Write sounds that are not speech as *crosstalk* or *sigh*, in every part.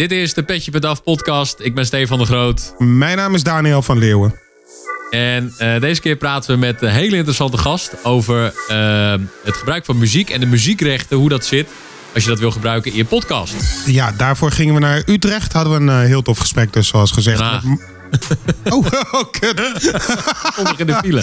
Dit is de Petje Pet Af podcast. Ik ben Stefan de Groot. Mijn naam is Daniel van Leeuwen. En uh, deze keer praten we met een hele interessante gast over uh, het gebruik van muziek en de muziekrechten, hoe dat zit als je dat wil gebruiken in je podcast. Ja, daarvoor gingen we naar Utrecht. Hadden we een uh, heel tof gesprek, dus zoals gezegd. Ja. *laughs* Oh, *laughs* oh, kut. *laughs* In de file.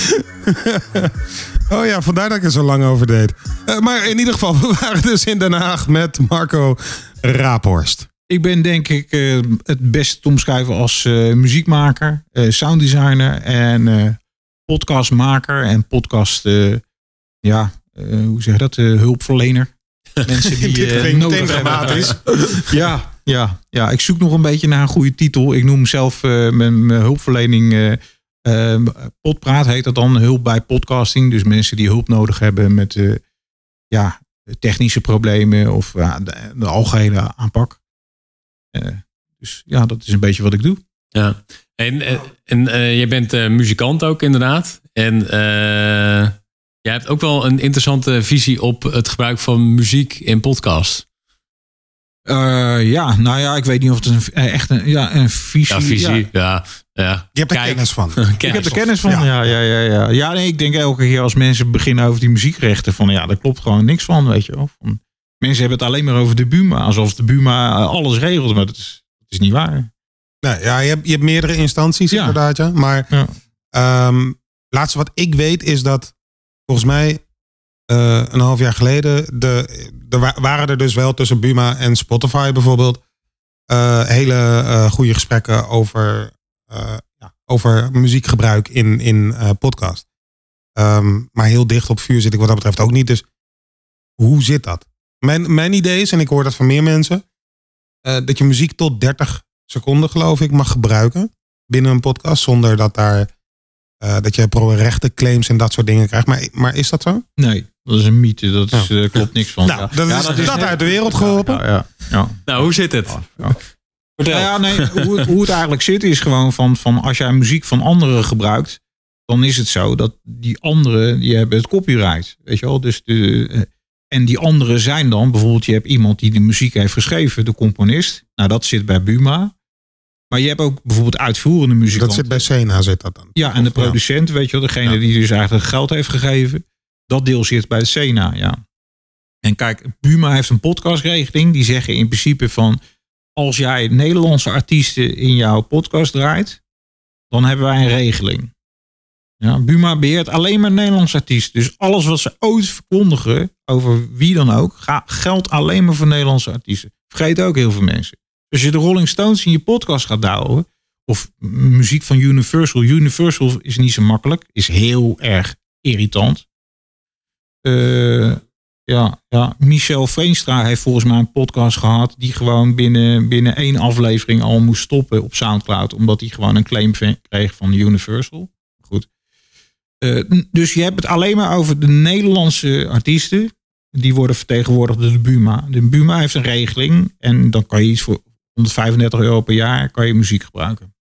Oh ja, vandaar dat ik er zo lang over deed. Uh, maar in ieder geval, we waren dus in Den Haag met Marco Raaphorst. Ik ben denk ik uh, het best te omschrijven als uh, muziekmaker, sounddesigner en podcastmaker en podcast, ja, hoe zeg je dat, hulpverlener. *laughs* Mensen die Dit nodig dramatisch. *laughs* ja, ja, ja, ik zoek nog een beetje naar een goede titel. Ik noem zelf mijn, mijn hulpverlening Podpraat heet dat dan, hulp bij podcasting. Dus mensen die hulp nodig hebben met ja, technische problemen of de, de, algehele aanpak. Dus ja, dat is een beetje wat ik doe. Ja, en, en je bent muzikant ook inderdaad. En jij hebt ook wel een interessante visie op het gebruik van muziek in podcasts. Uh, ja, nou ja, ik weet niet of het een, echt een, ja, een visie... Ja, visie, ja. ja, Je hebt er kennis van. kennis *laughs* ik heb er kennis van, ja. Ja, ja, ja, ja. nee, ik denk elke keer als mensen beginnen over die muziekrechten... van ja, daar klopt gewoon niks van, weet je wel. Van, mensen hebben het alleen maar over de Buma. Alsof de Buma alles regelt, maar dat is, dat is niet waar. Nee, ja, je hebt, je hebt meerdere instanties ja. inderdaad, ja. Maar ja. Um, laatste wat ik weet is dat volgens mij uh, een half jaar geleden. De, er waren er dus wel tussen Buma en Spotify bijvoorbeeld. Uh, hele uh, goede gesprekken over, ja, over muziekgebruik in, in podcast. Um, maar heel dicht op vuur zit ik wat dat betreft ook niet. Dus hoe zit dat? Mijn, mijn idee is, en ik hoor dat van meer mensen, dat je muziek tot 30 seconden, geloof ik, mag gebruiken binnen een podcast. Zonder dat daar uh, dat je rechterclaims en dat soort dingen krijgt. Maar, maar is dat zo? Nee, dat is een mythe. Dat is, uh, klopt niks van. Nou, dat is, dat, is dat uit de wereld geholpen. Ja, ja, Nou, hoe zit het? Nou ja, nee, hoe, het, hoe het eigenlijk zit is gewoon van, van als jij muziek van anderen gebruikt, dan is het zo dat die anderen, die hebben het copyright. Weet je wel? Dus de, eh, en die anderen zijn dan, bijvoorbeeld je hebt iemand die de muziek heeft geschreven, de componist. Nou, dat zit bij Buma. Maar je hebt ook bijvoorbeeld uitvoerende muziek. Dat zit bij Sena, zit dat dan? Ja, en de producent, weet je wel, degene ja. die dus eigenlijk geld heeft gegeven. Dat deel zit bij de Sena, ja. En kijk, Buma heeft een podcastregeling. Die zeggen in principe van, als jij Nederlandse artiesten in jouw podcast draait, dan hebben wij een regeling. Ja, Buma beheert alleen maar Nederlandse artiesten. Dus alles wat ze ooit verkondigen, over wie dan ook, geldt alleen maar voor Nederlandse artiesten. Vergeet ook heel veel mensen. Als je de Rolling Stones in je podcast gaat douwen, of muziek van Universal. Universal is niet zo makkelijk, is heel erg irritant. Uh, ja, ja, Michel Veenstra heeft volgens mij een podcast gehad die gewoon binnen, binnen één aflevering al moest stoppen op Soundcloud, omdat hij gewoon een claim kreeg van Universal. Uh, dus je hebt het alleen maar over de Nederlandse artiesten. Die worden vertegenwoordigd door de Buma. De Buma heeft een regeling en dan kan je iets voor 135 euro per jaar kan je muziek gebruiken.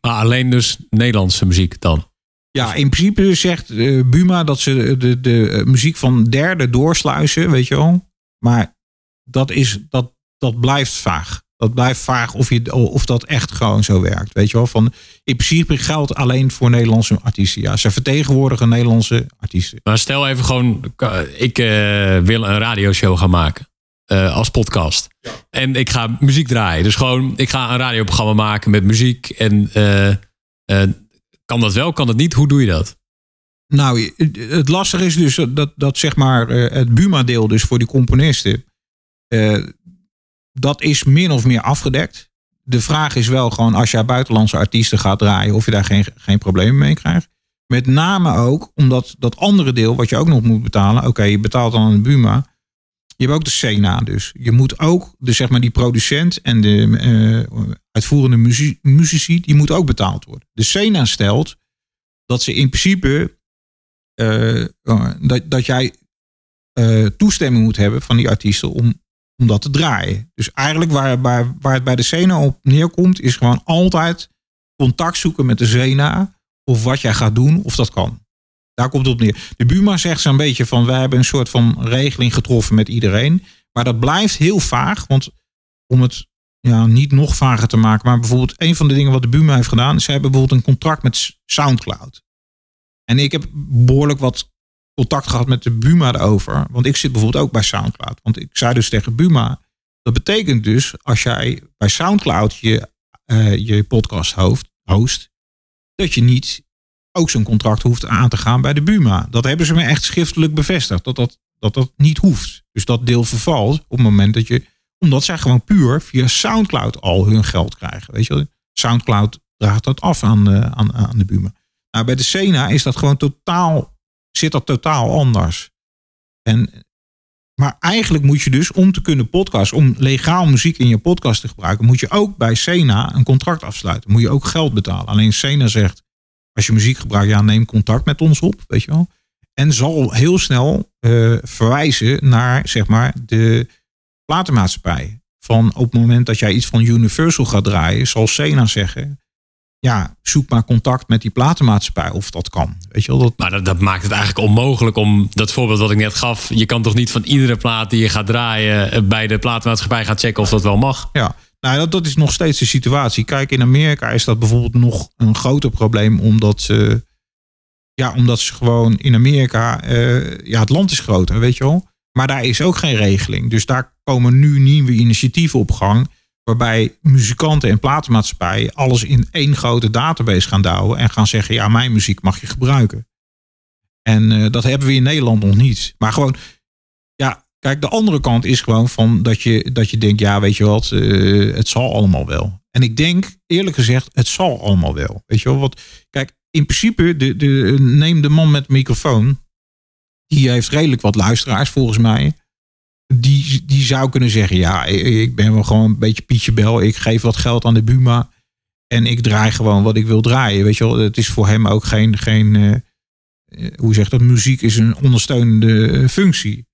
Maar alleen dus Nederlandse muziek dan? Ja, in principe zegt uh, Buma dat ze de, de, de muziek van derde doorsluizen, weet je wel. Maar dat, is, dat, dat blijft vaag. Dat blijft vaag of, je, of dat echt gewoon zo werkt. Weet je wel, van in principe geldt alleen voor Nederlandse artiesten. Ja, ze vertegenwoordigen Nederlandse artiesten. Maar stel even gewoon, ik uh, wil een radioshow gaan maken. Uh, als podcast. Ja. En ik ga muziek draaien. Dus gewoon, ik ga een radioprogramma maken met muziek. En uh, uh, kan dat wel, kan dat niet? Hoe doe je dat? Nou, het lastige is dus dat, dat zeg maar het Buma-deel dus voor die componisten. Dat is min of meer afgedekt. De vraag is wel gewoon als je buitenlandse artiesten gaat draaien, of je daar geen, geen problemen mee krijgt. Met name ook omdat dat andere deel, wat je ook nog moet betalen. Oké, je betaalt dan een Buma. Je hebt ook de Sena dus. Je moet ook, de, zeg maar, die producent en de uh, uitvoerende muzici, die moet ook betaald worden. De Sena stelt dat ze in principe uh, dat, dat jij toestemming moet hebben van die artiesten om, om dat te draaien. Dus eigenlijk waar, waar, het bij de Sena op neerkomt, is gewoon altijd contact zoeken met de Sena. Of wat jij gaat doen, of dat kan. Daar komt het op neer. De Buma zegt zo'n beetje van, we hebben een soort van regeling getroffen met iedereen. Maar dat blijft heel vaag, want om het ja, niet nog vager te maken. Maar bijvoorbeeld een van de dingen wat de Buma heeft gedaan. Ze hebben bijvoorbeeld een contract met Soundcloud. En ik heb behoorlijk wat contact gehad met de Buma erover. Want ik zit bijvoorbeeld ook bij Soundcloud. Want ik zei dus tegen Buma. Dat betekent dus als jij bij Soundcloud je, uh, je podcast host, host. Dat je niet ook zo'n contract hoeft aan te gaan bij de Buma. Dat hebben ze me echt schriftelijk bevestigd. Dat dat, dat dat niet hoeft. Dus dat deel vervalt op het moment dat je omdat zij gewoon puur via Soundcloud al hun geld krijgen. Weet je Soundcloud draagt dat af aan, uh, aan, aan de Buma. Nou, bij de Sena is dat gewoon totaal, zit dat totaal anders. En, maar eigenlijk moet je dus, om te kunnen podcasten, om legaal muziek in je podcast te gebruiken, moet je ook bij Sena een contract afsluiten. Moet je ook geld betalen. Alleen Sena zegt, als je muziek gebruikt, ja, neem contact met ons op, weet je wel. En zal heel snel uh, verwijzen naar, zeg maar, de platenmaatschappij. Van op het moment dat jij iets van Universal gaat draaien, zal Sena zeggen. Ja, zoek maar contact met die platenmaatschappij of dat kan. Weet je wel, dat... Maar dat, dat maakt het eigenlijk onmogelijk om dat voorbeeld wat ik net gaf. Je kan toch niet van iedere plaat die je gaat draaien eh, bij de platenmaatschappij gaan checken of dat wel mag? Ja, nou, dat, dat is nog steeds de situatie. Kijk, in Amerika is dat bijvoorbeeld nog een groter probleem, omdat ze, ja, omdat ze gewoon in Amerika, uh, ja, het land is groter, weet je wel. Maar daar is ook geen regeling. Dus daar komen nu nieuwe initiatieven op gang. Waarbij muzikanten en platenmaatschappijen alles in één grote database gaan douwen. En gaan zeggen, ja, mijn muziek mag je gebruiken. En uh, dat hebben we in Nederland nog niet. Maar gewoon, ja, kijk, de andere kant is gewoon van dat je, dat je denkt, ja, weet je wat, uh, het zal allemaal wel. En ik denk, eerlijk gezegd, het zal allemaal wel. Weet je wel, kijk, in principe, de, de, neem de man met de microfoon die heeft redelijk wat luisteraars volgens mij. Die, die zou kunnen zeggen, ja, ik ben wel gewoon een beetje Pietje Bel. Ik geef wat geld aan de Buma. En ik draai gewoon wat ik wil draaien. Weet je wel, het is voor hem ook geen, geen uh, hoe zeg dat, muziek is een ondersteunende functie.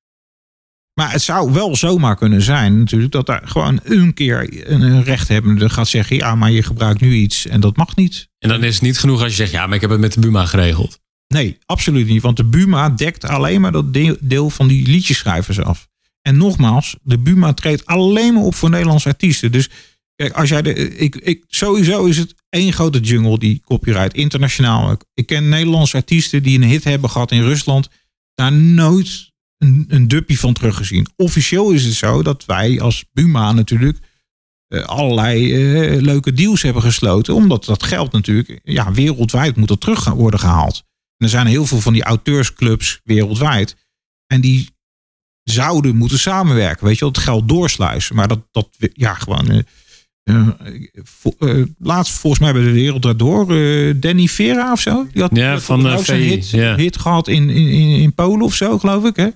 Maar het zou wel zomaar kunnen zijn natuurlijk dat daar gewoon een keer een rechthebbende gaat zeggen, ja, maar je gebruikt nu iets en dat mag niet. En dan is het niet genoeg als je zegt, ja, maar ik heb het met de Buma geregeld. Nee, absoluut niet. Want de Buma dekt alleen maar dat deel van die liedjeschrijvers af. En nogmaals, de Buma treedt alleen maar op voor Nederlandse artiesten. Dus kijk, als jij de. Ik, ik, sowieso is het één grote jungle, die copyright, internationaal. Ik ken Nederlandse artiesten die een hit hebben gehad in Rusland. Daar nooit een, een duppie van teruggezien. Officieel is het zo dat wij als Buma natuurlijk uh, allerlei uh, leuke deals hebben gesloten. Omdat dat geld natuurlijk ja, wereldwijd moet er terug worden gehaald er zijn heel veel van die auteursclubs wereldwijd. En die zouden moeten samenwerken. Weet je het geld doorsluizen. Maar dat, dat ja, gewoon. Uh, uh, laatst volgens mij bij de Wereld Daardoor. Danny Vera of zo. Die had ja, van de zijn hit, hit gehad in, in, in Polen of zo, geloof ik. Hè?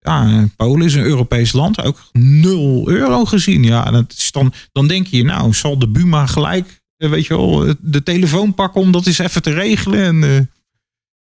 Ja, Polen is een Europees land. Ook nul euro gezien. Ja, dat is dan, dan denk je, nou, zal de Buma gelijk, weet je wel, de telefoon pakken om dat eens even te regelen. En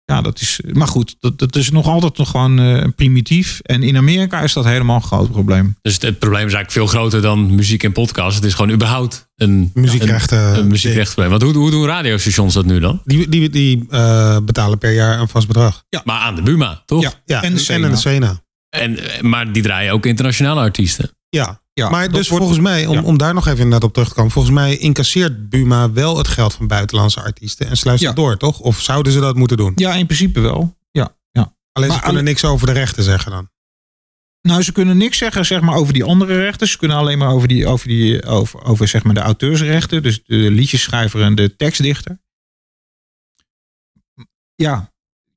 ja, dat is. Maar goed, dat, dat is nog altijd nog gewoon uh, primitief. En in Amerika is dat helemaal een groot probleem. Dus het, probleem is eigenlijk veel groter dan muziek en podcast. Het is gewoon überhaupt een muziekrechten. Een, een muziekrechtprobleem. Want hoe, hoe doen radiostations dat nu dan? Die, die, die uh, betalen per jaar een vast bedrag. Ja. Maar aan de Buma, toch? Ja, ja en, de Sena. En de Sena. En, maar die draaien ook internationale artiesten. Ja, ja, maar dus volgens mij, om, om daar nog even inderdaad op terug te komen. Volgens mij incasseert Buma wel het geld van buitenlandse artiesten en sluit het door, toch? Of zouden ze dat moeten doen? Ja, in principe wel. Ja, ja. Alleen ze kunnen niks over de rechten zeggen dan. Nou, ze kunnen niks zeggen zeg maar, over die andere rechten. Ze kunnen alleen maar over, die, over, die, over, over zeg maar, de auteursrechten. Dus de liedjeschrijver en de tekstdichter. Ja,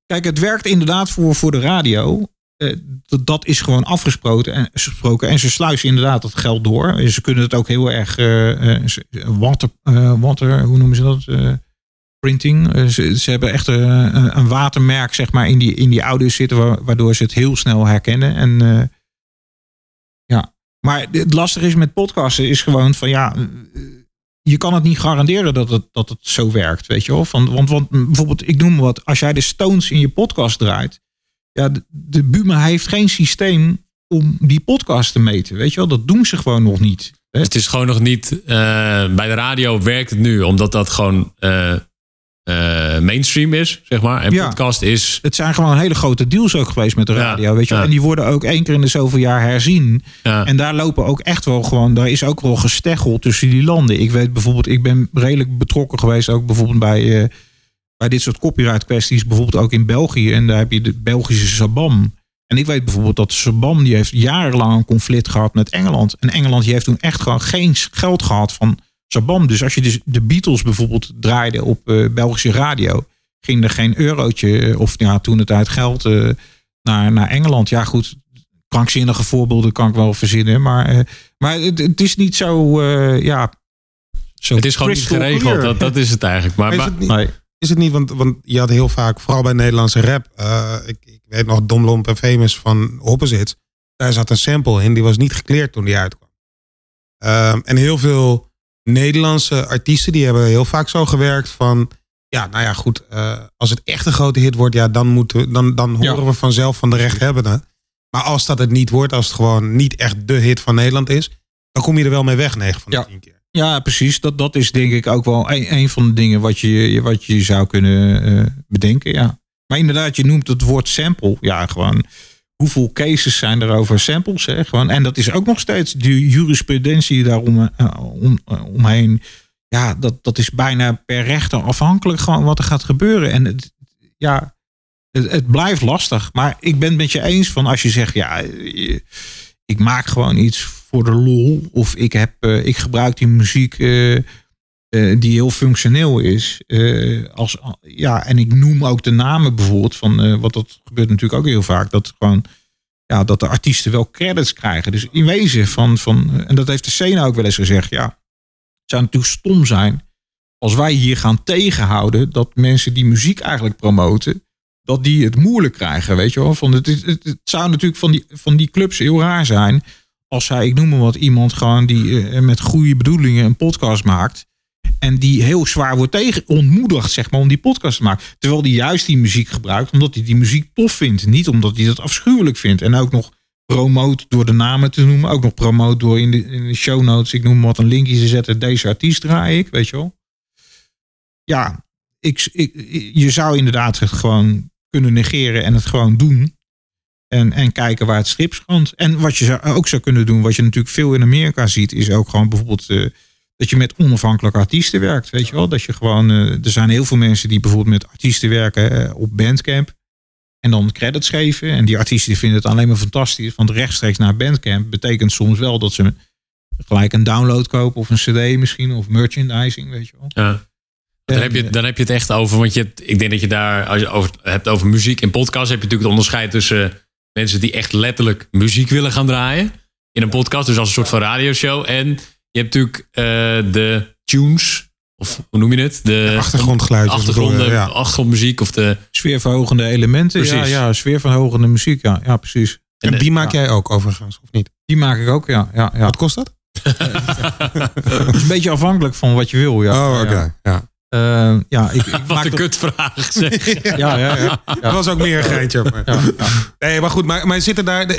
kijk, het werkt inderdaad voor, voor de radio. Uh, dat is gewoon afgesproken en, gesproken. en ze sluizen inderdaad dat geld door. Ze kunnen het ook heel erg uh, water, water, hoe noemen ze dat? printing. Ze, ze, hebben echt een watermerk zeg maar, in, die, in die audio zitten, waardoor ze het heel snel herkennen. En ja, maar het lastige is met podcasten is gewoon van ja, je kan het niet garanderen dat het, dat het zo werkt, weet je wel. Van, want, want bijvoorbeeld, ik noem wat, als jij de Stones in je podcast draait, ja, de, Buma heeft geen systeem om die podcast te meten. Weet je wel, dat doen ze gewoon nog niet. Hè? het is gewoon nog niet. Uh, bij de radio werkt het nu, omdat dat gewoon uh, uh, mainstream is, zeg maar. En podcast is... Het zijn gewoon hele grote deals ook geweest met de radio, weet je En die worden ook één keer in de zoveel jaar herzien. En daar lopen ook echt wel gewoon... Daar is ook wel gesteggel tussen die landen. Ik weet bijvoorbeeld, ik ben redelijk betrokken geweest ook bijvoorbeeld bij... Bij dit soort copyright kwesties, bijvoorbeeld ook in België. En daar heb je de Belgische Sabam. En ik weet bijvoorbeeld dat Sabam, die heeft jarenlang een conflict gehad met Engeland. En Engeland die heeft toen echt gewoon geen geld gehad van Sabam. Dus als je dus de Beatles bijvoorbeeld draaide op uh, Belgische radio, ging er geen eurotje eh, of ja, toen het uit geld uh, naar, naar Engeland. Ja, goed, krankzinnige voorbeelden kan ik wel verzinnen. Maar, uh, maar het, het, is niet zo, ja. Zo het is gewoon niet geregeld, dat, dat is het eigenlijk. Maar, niet, is het niet, want, want je had heel vaak, vooral bij Nederlandse rap, ik, ik weet nog Domlomp en Famous van Opposites. Daar zat een sample in, die was niet gekleerd toen die uitkwam. Um, en heel veel Nederlandse artiesten die hebben heel vaak zo gewerkt van ja, nou ja, goed. Uh, als het echt een grote hit wordt, ja, dan, moeten, dan, dan horen we vanzelf van de rechthebbenden. Maar als dat het niet wordt, als het gewoon niet echt de hit van Nederland is, dan kom je er wel mee weg, 9 van de ja. 10 keer. Ja, precies. Dat, dat is denk ik ook wel een, van de dingen wat je, wat je zou kunnen uh, bedenken. Ja. Maar inderdaad, je noemt het woord sample. Ja, gewoon hoeveel cases zijn er over samples? Hè? Gewoon, en dat is ook nog steeds de jurisprudentie daarom uh, om, uh, omheen. Ja, dat, dat is bijna per rechter afhankelijk gewoon wat er gaat gebeuren. En het, ja, het, het, blijft lastig. Maar ik ben het met je eens van als je zegt, ja, ik maak gewoon iets voor de lol. Of ik, heb, uh, ik gebruik die muziek uh, die heel functioneel is. Als, ja, en ik noem ook de namen bijvoorbeeld van, wat dat gebeurt natuurlijk ook heel vaak, dat gewoon, ja, dat de artiesten wel credits krijgen. Dus in wezen van, van en dat heeft de scène ook wel eens gezegd, ja, het zou natuurlijk stom zijn als wij hier gaan tegenhouden dat mensen die muziek eigenlijk promoten, dat die het moeilijk krijgen, weet je wel. Van het, het, het, het zou natuurlijk van die, van die clubs heel raar zijn als zij, ik noem maar wat, iemand gewoon die met goede bedoelingen een podcast maakt en die heel zwaar wordt tegen ontmoedigd, zeg maar, om die podcast te maken. Terwijl die juist die muziek gebruikt omdat hij die muziek tof vindt. Niet omdat hij dat afschuwelijk vindt. En ook nog promoot door de namen te noemen. Ook nog promoot door in de, in de show notes, ik noem wat, een linkje te zetten. Deze artiest draai ik, weet je wel. Ja, ik, ik, je zou inderdaad het gewoon kunnen negeren en het gewoon doen. En, en kijken waar het strip En wat je zou, ook zou kunnen doen, wat je natuurlijk veel in Amerika ziet, is ook gewoon bijvoorbeeld... Uh, dat je met onafhankelijke artiesten werkt. Weet je wel? Dat je gewoon. Uh, er zijn heel veel mensen die bijvoorbeeld met artiesten werken uh, op Bandcamp. En dan credits geven. En die artiesten vinden het alleen maar fantastisch. Want rechtstreeks naar Bandcamp betekent soms wel dat ze gelijk een download kopen. Of een CD misschien. Of merchandising. Weet je wel. Ja. Dan heb, je, dan heb je het echt over. Want je, ik denk dat je daar. Als je over, hebt over muziek en podcast. heb je natuurlijk het onderscheid tussen mensen die echt letterlijk muziek willen gaan draaien. In een podcast. Dus als een soort van radioshow. En je hebt natuurlijk uh, de tunes, of hoe noem je het? De, de achtergrondgeluiden. Achtergrond, ja. achtergrondmuziek of de... Sfeerverhogende elementen. Precies. Ja, ja, sfeerverhogende muziek. Ja, ja precies. En, en die maak jij ook overigens, of niet? Die maak ik ook, ja. ja, ja. Wat kost dat? *laughs* Het is een beetje afhankelijk van wat je wil. Ja. Oh, oké. Okay. Ja. Uh, ja, ik, *laughs* ik Wat een kutvraag zeg. *laughs* ja, ja, ja, *laughs* ja, Dat was ook meer een geintje. Maar. Ja, ja. Nee, maar goed, maar, maar zitten daar,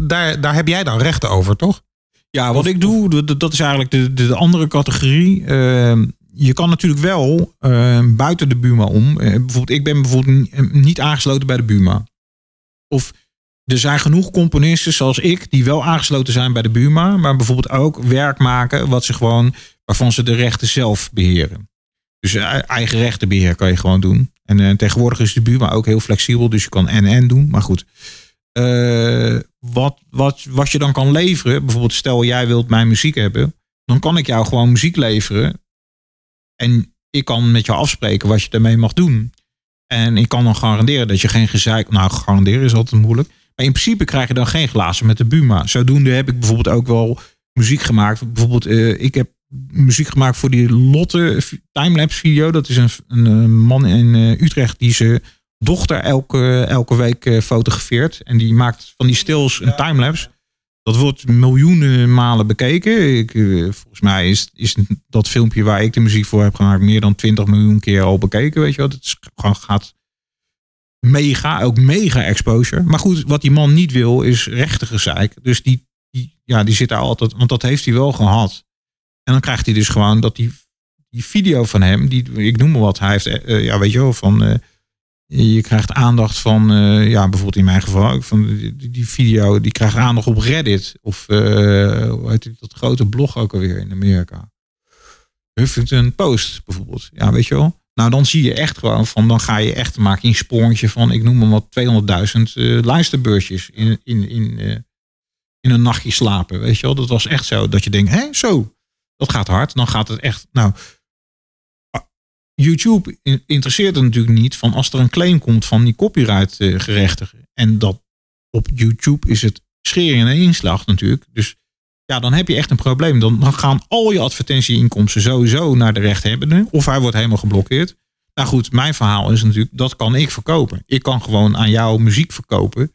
daar, daar heb jij dan rechten over, toch? Ja, wat ik doe, dat is eigenlijk de, de andere categorie. Uh, je kan natuurlijk wel uh, buiten de Buma om. Uh, bijvoorbeeld, ik ben bijvoorbeeld niet aangesloten bij de Buma. Of er zijn genoeg componisten zoals ik die wel aangesloten zijn bij de Buma, maar bijvoorbeeld ook werk maken wat ze gewoon, waarvan ze de rechten zelf beheren. Dus eigen rechtenbeheer kan je gewoon doen. En tegenwoordig is de Buma ook heel flexibel, dus je kan en-en doen. Maar goed, uh, wat, wat, wat je dan kan leveren. Bijvoorbeeld, stel jij wilt mijn muziek hebben. Dan kan ik jou gewoon muziek leveren. En ik kan met jou afspreken wat je daarmee mag doen. En ik kan dan garanderen dat je geen gezeik... Nou, garanderen is altijd moeilijk. Maar in principe krijg je dan geen glazen met de Buma. Zodoende heb ik bijvoorbeeld ook wel muziek gemaakt. Bijvoorbeeld, ik heb muziek gemaakt voor die Lotte timelapse video. Dat is een, een man in uh, Utrecht die ze dochter elke, elke week eh, fotografeert. En die maakt van die stils een timelapse. Dat wordt miljoenen malen bekeken. Ik, eh, volgens mij is, is dat filmpje waar ik de muziek voor heb gemaakt meer dan 20 miljoen keer al bekeken. Weet je wat? Het gewoon gaat mega, ook mega exposure. Maar goed, wat die man niet wil is rechtige gezeik. Dus die, die, ja, die zit daar altijd, want dat heeft hij wel gehad. En dan krijgt hij dus gewoon dat hij die video van hem, die, ik noem maar wat, hij heeft, ja, weet je wel, van je krijgt aandacht van, ja, bijvoorbeeld in mijn geval, van die, die, video, die krijgt aandacht op Reddit. Of hoe heet dat grote blog ook alweer in Amerika. Huffington Post bijvoorbeeld. Ja, weet je wel. Nou, dan zie je echt gewoon van, dan ga je echt maken een sprongetje van, ik noem maar wat, 200.000 uh, luisterbeurtjes in, in, in, in een nachtje slapen. Weet je wel, dat was echt zo. Dat je denkt, hé, zo, dat gaat hard. Dan gaat het echt, nou, YouTube interesseert er natuurlijk niet van als er een claim komt van die copyright uh, gerechtigen. En dat op YouTube is het schering en inslag natuurlijk. Dus ja, dan heb je echt een probleem. Dan, dan gaan al je advertentieinkomsten sowieso naar de rechthebbende. Of hij wordt helemaal geblokkeerd. Nou goed, mijn verhaal is natuurlijk, dat kan ik verkopen. Ik kan gewoon aan jou muziek verkopen.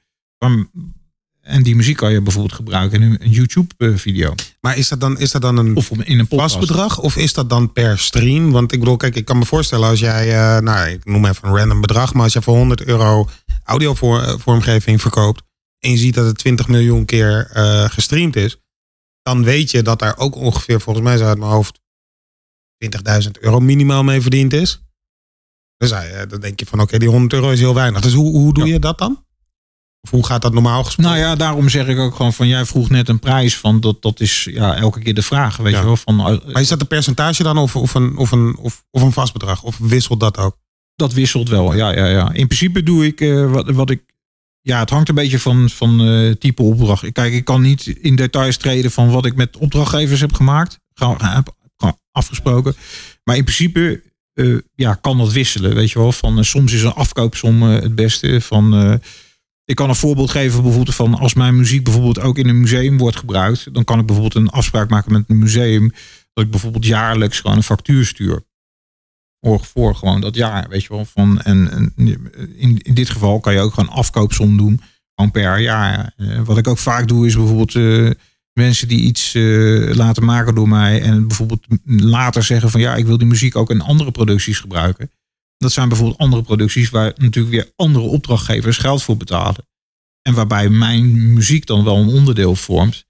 En die muziek kan je bijvoorbeeld gebruiken in een YouTube-video. Maar is dat dan, is dat dan een, of in een vast bedrag? Of is dat dan per stream? Want ik bedoel, kijk, ik kan me voorstellen als jij, uh, nou, ik noem even een random bedrag, maar als je voor 100 euro audiovormgeving verkoopt en je ziet dat het 20 miljoen keer uh, gestreamd is, dan weet je dat daar ook ongeveer, volgens mij zo uit mijn hoofd, 20.000 euro minimaal mee verdiend is. Dus dan denk je van oké, die 100 euro is heel weinig. Dus hoe, hoe doe je dat dan? Of hoe gaat dat normaal gesproken? Nou ja, daarom zeg ik ook gewoon van jij vroeg net een prijs van dat, dat is ja, elke keer de vraag. Weet je wel, van, uh, maar is dat een percentage dan of, of, een, of, een, of, of een vast bedrag? Of wisselt dat ook? Dat wisselt wel, ja. ja, ja. In principe doe ik uh, wat, wat ik ja, het hangt een beetje van, van uh, type opdracht. Kijk, ik kan niet in details treden van wat ik met opdrachtgevers heb gemaakt. Heb afgesproken. Maar in principe uh, ja, kan dat wisselen. Weet je wel, van soms is een afkoopsom het beste. Van, ik kan een voorbeeld geven bijvoorbeeld van als mijn muziek bijvoorbeeld ook in een museum wordt gebruikt. Dan kan ik bijvoorbeeld een afspraak maken met een museum. Dat ik bijvoorbeeld jaarlijks gewoon een factuur stuur voor gewoon dat jaar, weet je wel. Van, en, in, dit geval kan je ook gewoon afkoopsom doen, gewoon per jaar. Uh, wat ik ook vaak doe is bijvoorbeeld uh, mensen die iets uh, laten maken door mij en bijvoorbeeld later zeggen van ja, ik wil die muziek ook in andere producties gebruiken. Dat zijn bijvoorbeeld andere producties waar natuurlijk weer andere opdrachtgevers geld voor betalen. En waarbij mijn muziek dan wel een onderdeel vormt.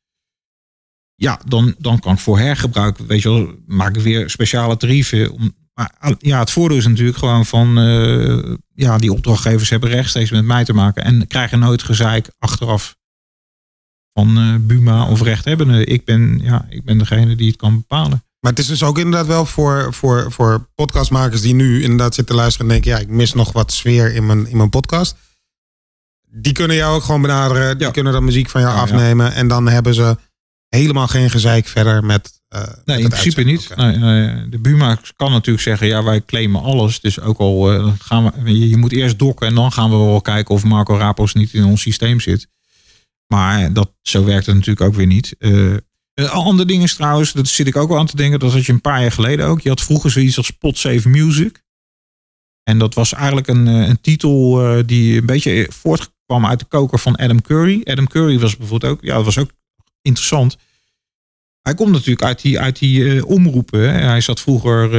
Ja, dan, dan kan ik voor hergebruik, weet je wel, maak ik weer speciale tarieven om, maar ja, het voordeel is natuurlijk gewoon van, uh, ja, die opdrachtgevers hebben rechtstreeks met mij te maken en krijgen nooit gezeik achteraf van uh, Buma of rechthebbende. Ik ben, ja, ik ben degene die het kan bepalen. Maar het is dus ook inderdaad wel voor, voor, voor podcastmakers die nu inderdaad zitten luisteren en denken, ja, ik mis nog wat sfeer in mijn, in mijn podcast. Die kunnen jou ook gewoon benaderen. Die kunnen dan muziek van jou afnemen. En dan hebben ze helemaal geen gezeik verder met uh, nee, in principe niet. Nee, nee, de Buma kan natuurlijk zeggen, ja, wij claimen alles. Dus ook al uh, gaan we, je, moet eerst dokken en dan gaan we wel kijken of Marco Rapos niet in ons systeem zit. Maar dat, zo werkt het natuurlijk ook weer niet. Uh, andere dingen trouwens, dat zit ik ook wel aan te denken. Dat had je een paar jaar geleden ook. Je had vroeger zoiets als Spot Save Music. En dat was eigenlijk een, een titel die een beetje voortkwam uit de koker van Adam Curry. Adam Curry was bijvoorbeeld ook, ja, dat was ook interessant. Hij komt natuurlijk uit die, uit die omroepen. Hij zat vroeger,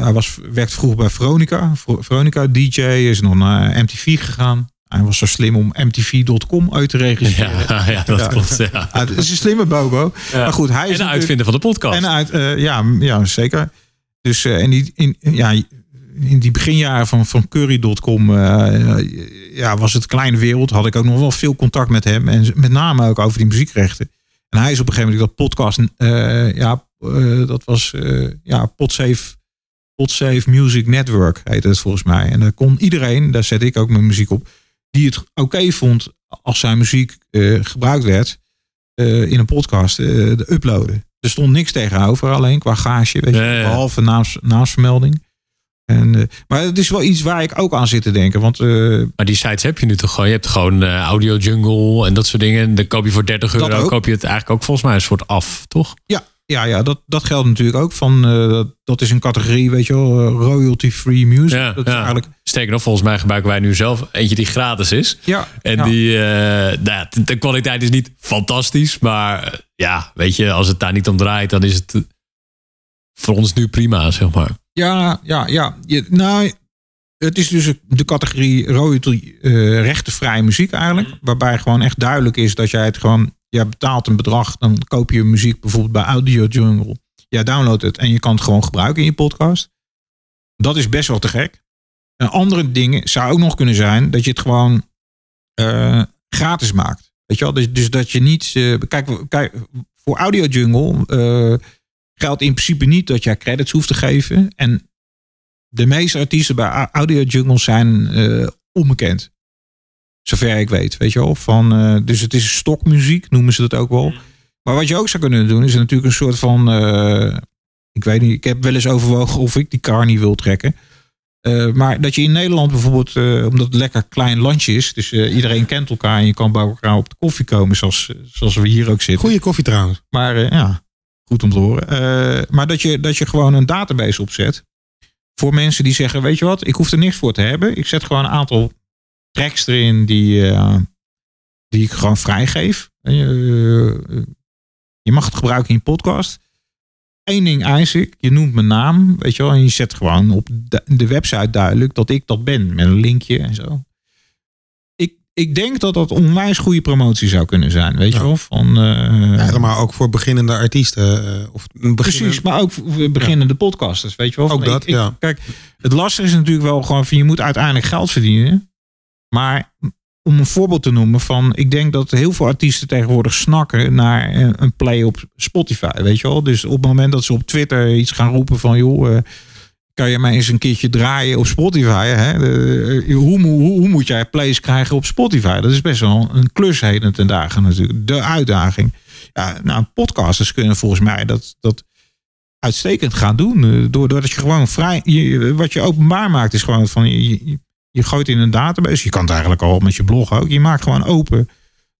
hij was, werkte vroeger bij Veronica. Veronica DJ, is nog naar MTV gegaan. Hij was zo slim om MTV.com uit te registreren. Ja, *laughs* ja dat klopt. Ja. Het is een slimme bobo. Maar goed, hij is en de uitvinder van de podcast. En uit, uh, ja, ja, zeker. Dus uh, en die, in, ja, in die beginjaren van, van Curry.com uh, ja, was het kleine wereld. Had ik ook nog wel veel contact met hem. En met name ook over die muziekrechten. En hij is op een gegeven moment dat podcast, ja, dat was ja, Podsafe, Podsafe Music Network heet het volgens mij. En daar kon iedereen, daar zet ik ook mijn muziek op, die het oké okay vond als zijn muziek gebruikt werd in een podcast, de uploaden. Er stond niks tegenover, alleen qua gage, weet je, behalve naams, naamsvermelding. En, maar het is wel iets waar ik ook aan zit te denken. Want, maar die sites heb je nu toch gewoon? Je hebt gewoon Audio Jungle en dat soort dingen. En dan koop je voor 30 euro koop je het eigenlijk ook volgens mij een soort af, toch? Ja, ja, ja dat, dat geldt natuurlijk ook. Van, dat, dat is een categorie, weet je wel, royalty-free music. Ja, dat ja. Is eigenlijk... Sterker nog, volgens mij gebruiken wij nu zelf eentje die gratis is. Ja, en ja. die, nou, de kwaliteit is niet fantastisch. Maar ja, weet je, als het daar niet om draait, dan is het voor ons nu prima, zeg maar. Ja, ja, ja. Je, nou, het is dus de categorie royalty rechtenvrije muziek eigenlijk. Waarbij gewoon echt duidelijk is dat jij het gewoon... Jij betaalt een bedrag, dan koop je muziek bijvoorbeeld bij Audio Jungle. jij downloadt het en je kan het gewoon gebruiken in je podcast. Dat is best wel te gek. En andere dingen zou ook nog kunnen zijn dat je het gewoon uh, gratis maakt. Weet je wel? Dus, dus dat je niet. Uh, kijk, kijk, voor Audio Jungle uh, geldt in principe niet dat jij credits hoeft te geven. En de meeste artiesten bij Audio Jungle zijn onbekend. Zover ik weet, weet je wel. Van, dus het is stokmuziek, noemen ze dat ook wel. Maar wat je ook zou kunnen doen, is natuurlijk een soort van. ik weet niet, ik heb wel eens overwogen of ik die car niet wil trekken. Uh, maar dat je in Nederland bijvoorbeeld, omdat het lekker klein landje is, dus iedereen kent elkaar en je kan bij elkaar op de koffie komen, zoals, zoals we hier ook zitten. Goeie koffie trouwens. Maar ja, goed om te horen. maar dat je, dat je gewoon een database opzet voor mensen die zeggen, weet je wat, ik hoef er niks voor te hebben. Ik zet gewoon een aantal tracks erin die, die ik gewoon vrijgeef. je mag het gebruiken in je podcast. Eén ding eis ik, je noemt mijn naam, weet je wel, en je zet gewoon op de, website duidelijk dat ik dat ben, met een linkje en zo. Ik, ik denk dat dat onwijs goede promotie zou kunnen zijn, weet je wel. Van, uh, ja, maar ook voor beginnende artiesten. Uh, of Precies, maar ook voor beginnende podcasters, weet je wel. Ook dat, ja. Kijk, het lastige is natuurlijk wel gewoon van je moet uiteindelijk geld verdienen. Maar om een voorbeeld te noemen van, ik denk dat heel veel artiesten tegenwoordig snakken naar een play op Spotify, weet je wel. Dus op het moment dat ze op Twitter iets gaan roepen van, joh, uh, kan je mij eens een keertje draaien op Spotify? Hè? Eh, hoe, hoe, hoe, moet jij plays krijgen op Spotify? Dat is best wel een klus heden ten dagen natuurlijk. De uitdaging. Ja, nou, podcasters kunnen volgens mij dat, dat uitstekend gaan doen. Eh, doordat je gewoon vrij, wat je openbaar maakt is gewoon van, je gooit in een database. Je kan het eigenlijk al met je blog ook. Je maakt gewoon open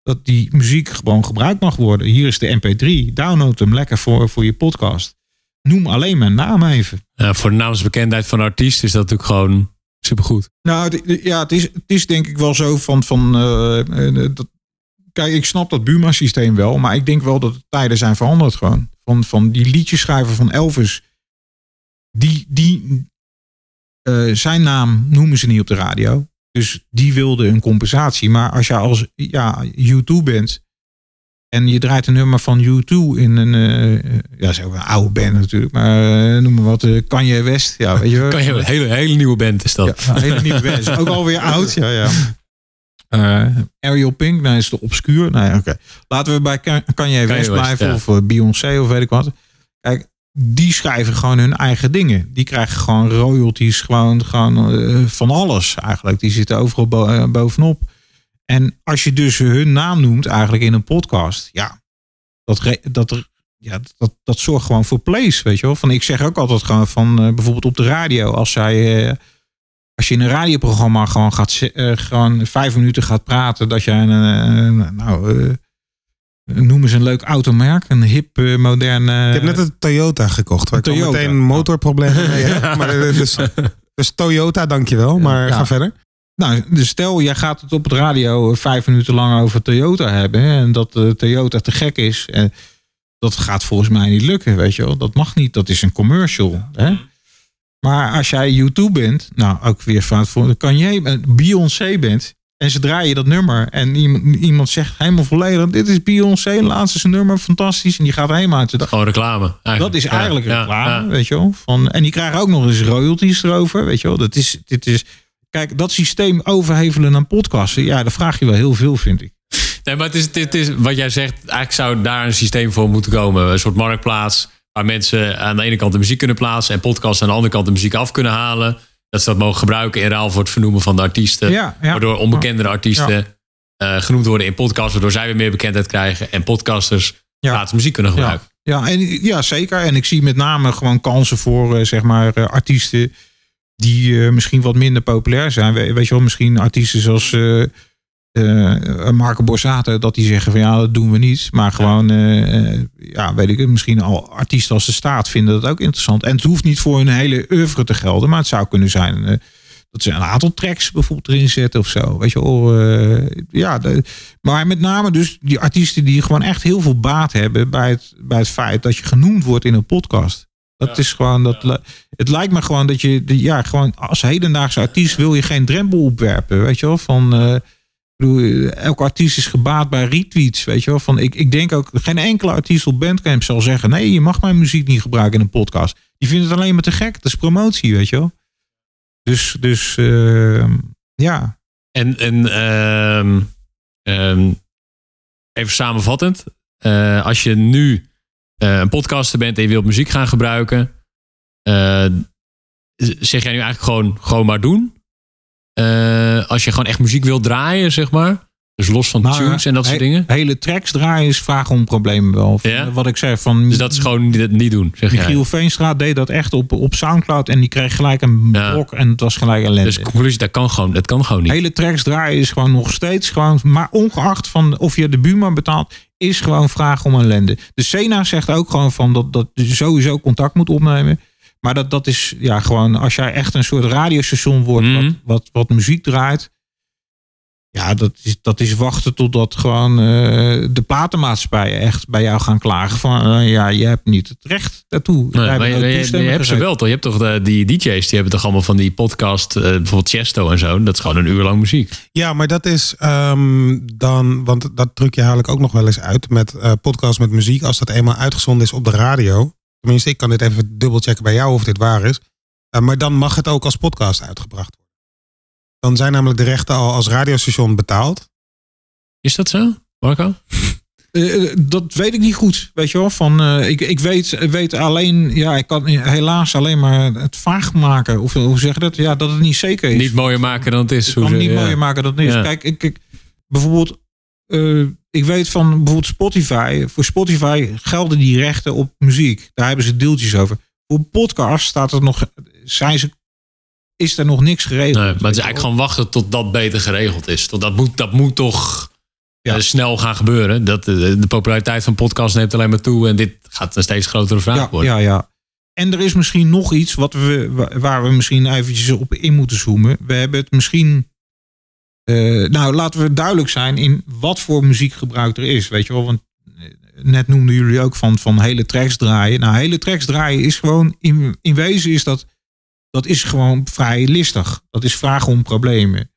dat die muziek gewoon gebruikt mag worden. Hier is de MP3. Download hem lekker voor, voor je podcast. Noem alleen mijn naam even. Ja, voor de naamsbekendheid van artiest is dat natuurlijk gewoon supergoed. Nou ja, het is, het is denk ik wel zo van. van uh, dat, kijk, ik snap dat Buma-systeem wel. Maar ik denk wel dat de tijden zijn veranderd gewoon. Van, van die liedjeschrijver van Elvis. Die, die, uh, zijn naam noemen ze niet op de radio. Dus die wilde een compensatie. Maar als je als ja, U2 bent en je draait een nummer van U2 in een, uh, ja, zo een oude band natuurlijk, maar uh, noem maar wat, uh, Kanye West. Ja, weet je, *laughs* Kanye, een hele, hele nieuwe band is dat. Ja, een hele nieuwe band. Is ook alweer oud. Ja, ja. Uh, Ariel Pink, nou is de obscuur. Nou ja, oké. Laten we bij Kanye West blijven of Beyoncé of weet ik wat. Kijk, die schrijven gewoon hun eigen dingen. Die krijgen gewoon royalties, gewoon, uh, van alles eigenlijk. Die zitten overal uh, bovenop. En als je dus hun naam noemt eigenlijk in een podcast, ja, dat, dat, ja, dat, dat zorgt gewoon voor plays, weet je wel. Van, ik zeg ook altijd gewoon van uh, bijvoorbeeld op de radio, als zij als je in een radioprogramma gewoon gaat gewoon vijf minuten gaat praten, dat jij een, nou Noemen ze een leuk automerk, een hip, uh, moderne. Ik heb net een Toyota gekocht. Waar Toyota. ik meteen motorproblemen mee heb. Maar, eh, dus, *laughs* dus Toyota, dankjewel. Maar ga verder. Nou, dus stel, jij gaat het op het radio vijf minuten lang over Toyota hebben. en dat uh, Toyota te gek is. En dat gaat volgens mij niet lukken, weet je wel. Dat mag niet, dat is een commercial. Hè? Maar als jij YouTube bent, nou ook weer van voor kan jij Beyoncé bent, en ze draaien dat nummer. En iemand, zegt helemaal volledig: Dit is Beyoncé, laatste zijn nummer, fantastisch. En die gaat helemaal uit de Gewoon reclame. Eigenlijk. Dat is eigenlijk reclame, weet je wel. Van, en die krijgen ook nog eens royalties erover, weet je wel. Dat is, dit is, kijk, dat systeem overhevelen aan podcasten, ja, daar vraag je wel heel veel, vind ik. Nee, maar het is, dit is wat jij zegt. Eigenlijk zou daar een systeem voor moeten komen. Een soort marktplaats waar mensen aan de ene kant de muziek kunnen plaatsen en podcasts aan de andere kant de muziek af kunnen halen dat ze dat mogen gebruiken in ruil voor het vernoemen van de artiesten. Ja, Waardoor onbekendere artiesten uh, genoemd worden in podcasts, waardoor zij weer meer bekendheid krijgen en podcasters gratis muziek kunnen gebruiken. Ja, en, ja, zeker. En ik zie met name gewoon kansen voor uh, zeg maar uh, artiesten die misschien wat minder populair zijn. We, weet je wel, misschien artiesten zoals uh, Marco Borsato, dat die zeggen van ja, dat doen we niet. Maar gewoon, uh, ja, weet ik het, misschien al artiesten als de staat vinden dat ook interessant. En het hoeft niet voor hun hele oeuvre te gelden, maar het zou kunnen zijn uh, dat ze een aantal tracks bijvoorbeeld erin zetten of zo. Weet je wel, ja. De, maar met name dus die artiesten die gewoon echt heel veel baat hebben bij het, bij het feit dat je genoemd wordt in een podcast. Dat is gewoon, dat, het lijkt me gewoon dat je, ja, gewoon als hedendaagse artiest wil je geen drempel opwerpen, weet je wel, van bedoel, elke artiest is gebaat bij retweets, weet je wel. Van, ik, ik denk ook, geen enkele artiest op Bandcamp zal zeggen... nee, je mag mijn muziek niet gebruiken in een podcast. Die vindt het alleen maar te gek. Dat is promotie, weet je wel. Dus, dus uh, ja. En, en uh, um, even samenvattend. Uh, als je nu uh, een podcaster bent en je wilt muziek gaan gebruiken... Uh, zeg jij nu eigenlijk gewoon, gewoon maar doen? Uh, als je gewoon echt muziek wil draaien, zeg maar. Dus los van tunes en dat he, soort dingen. Hele tracks draaien is vraag om problemen wel. Ja? Wat ik zei van. Dus dat is gewoon niet, niet doen. Zeg Michiel Veenstra deed dat echt op, op Soundcloud en die kreeg gelijk een ja. blok en het was gelijk ellende. Dus conclusie, dat kan gewoon, dat kan gewoon niet. Hele tracks draaien is gewoon nog steeds gewoon. Maar ongeacht van of je de buurman betaalt, is gewoon vraag om ellende. De Sena zegt ook gewoon van dat, dat je sowieso contact moet opnemen. Maar dat, dat is ja, gewoon als jij echt een soort radiostation wordt Mhm. wat, wat, wat muziek draait. Ja, dat is, dat is wachten totdat gewoon eh, de platenmaatschappijen echt bij jou gaan klagen. Van eh, ja, je hebt niet het recht daartoe. Nee, maar je, hebt ze wel toch? Je hebt toch de, die DJ's, die hebben toch allemaal van die podcast, eh, bijvoorbeeld Chesto en zo. Dat is gewoon een uur lang muziek. Ja, maar dat is ehm, dan, want dat druk je haal ik ook nog wel eens uit met eh podcasts met muziek. Als dat eenmaal uitgezonden is op de radio. Tenminste, ik kan dit even dubbelchecken bij jou of dit waar is. Eh, maar dan mag het ook als podcast uitgebracht worden. Dan zijn namelijk de rechten al als radiostation betaald. Is dat zo, Marco? *laughs* Eh, eh, dat weet ik niet goed, weet je wel. Van, eh, ik, ik weet, weet alleen, ja, ik kan helaas alleen maar het vaag maken. Of hoe zeg je dat? Ja, dat het niet zeker is. Niet mooier maken dan het is. Ik hoe kan ze- niet ja. mooier maken dan het is. Ja. Kijk, ik, ik, bijvoorbeeld, eh, ik weet van bijvoorbeeld Spotify. Voor Spotify gelden die rechten op muziek. Daar hebben ze deeltjes over. Voor podcast staat er nog, zijn ze, is er nog niks geregeld. Nee, maar het is eigenlijk gewoon wachten tot dat beter geregeld is. Tot dat, moet, dat moet toch Ja. eh, snel gaan gebeuren. Dat, eh, de populariteit van podcasts neemt alleen maar toe. En dit gaat een steeds grotere vraag ja, worden. ja, ja. En er is misschien nog iets wat we, wa- waar we misschien eventjes op in moeten zoomen. We hebben het misschien. Eh, nou, laten we duidelijk zijn in wat voor muziekgebruik er is. Weet je wel, want eh, net noemden jullie ook van, van hele tracks draaien. Nou, hele tracks draaien is gewoon. In, in wezen is dat. Dat is gewoon vrij listig. Dat is vragen om problemen.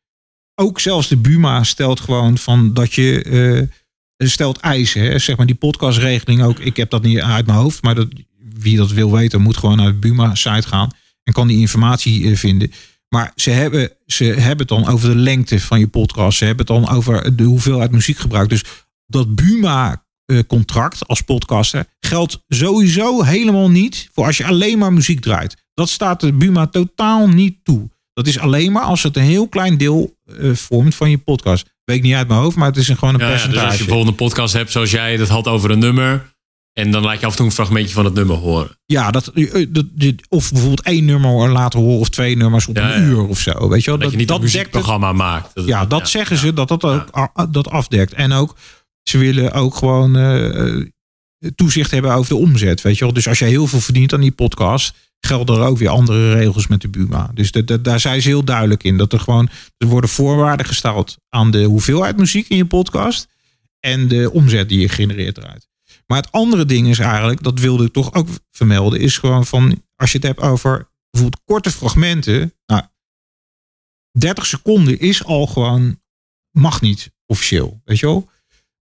Ook zelfs de Buma stelt gewoon van dat je. eh, stelt eisen. Hè? Zeg maar die podcastregeling ook. Ik heb dat niet uit mijn hoofd, maar dat, wie dat wil weten, moet gewoon naar de Buma-site gaan en kan die informatie vinden. Maar ze hebben, ze hebben het dan over de lengte van je podcast. Ze hebben het dan over de hoeveelheid muziekgebruik. Dus dat Buma-contract als podcaster geldt sowieso helemaal niet voor als je alleen maar muziek draait. Dat staat de Buma totaal niet toe. Dat is alleen maar als het een heel klein deel eh, vormt van je podcast. Weet ik niet uit mijn hoofd, maar het is een, gewoon een Ja, ja, dus percentage. als je bijvoorbeeld een podcast hebt zoals jij dat had over een nummer. En dan laat je af en toe een fragmentje van het nummer horen. Ja, dat, eh, dat, of bijvoorbeeld één nummer laten horen of twee nummers op Ja, een ja. uur of zo. Weet je wel? Dat, je niet een dekt het. muziekprogramma maakt. Dat- Ja, dat zeggen ze dat dat ook dat afdekt. En ook, ze willen ook gewoon eh, eh, toezicht hebben over de omzet. Weet je wel? Dus als je heel veel verdient aan die podcast, gelden er ook weer andere regels met de Buma. Dus dat- dat- daar zijn ze heel duidelijk in. Dat er gewoon, er worden voorwaarden gesteld aan de hoeveelheid muziek in je podcast en de omzet die je genereert eruit. Maar het andere ding is eigenlijk, dat wilde ik toch ook vermelden, is gewoon van, als je het hebt over bijvoorbeeld korte fragmenten. Nou, 30 seconden is al gewoon, mag niet officieel, weet je wel.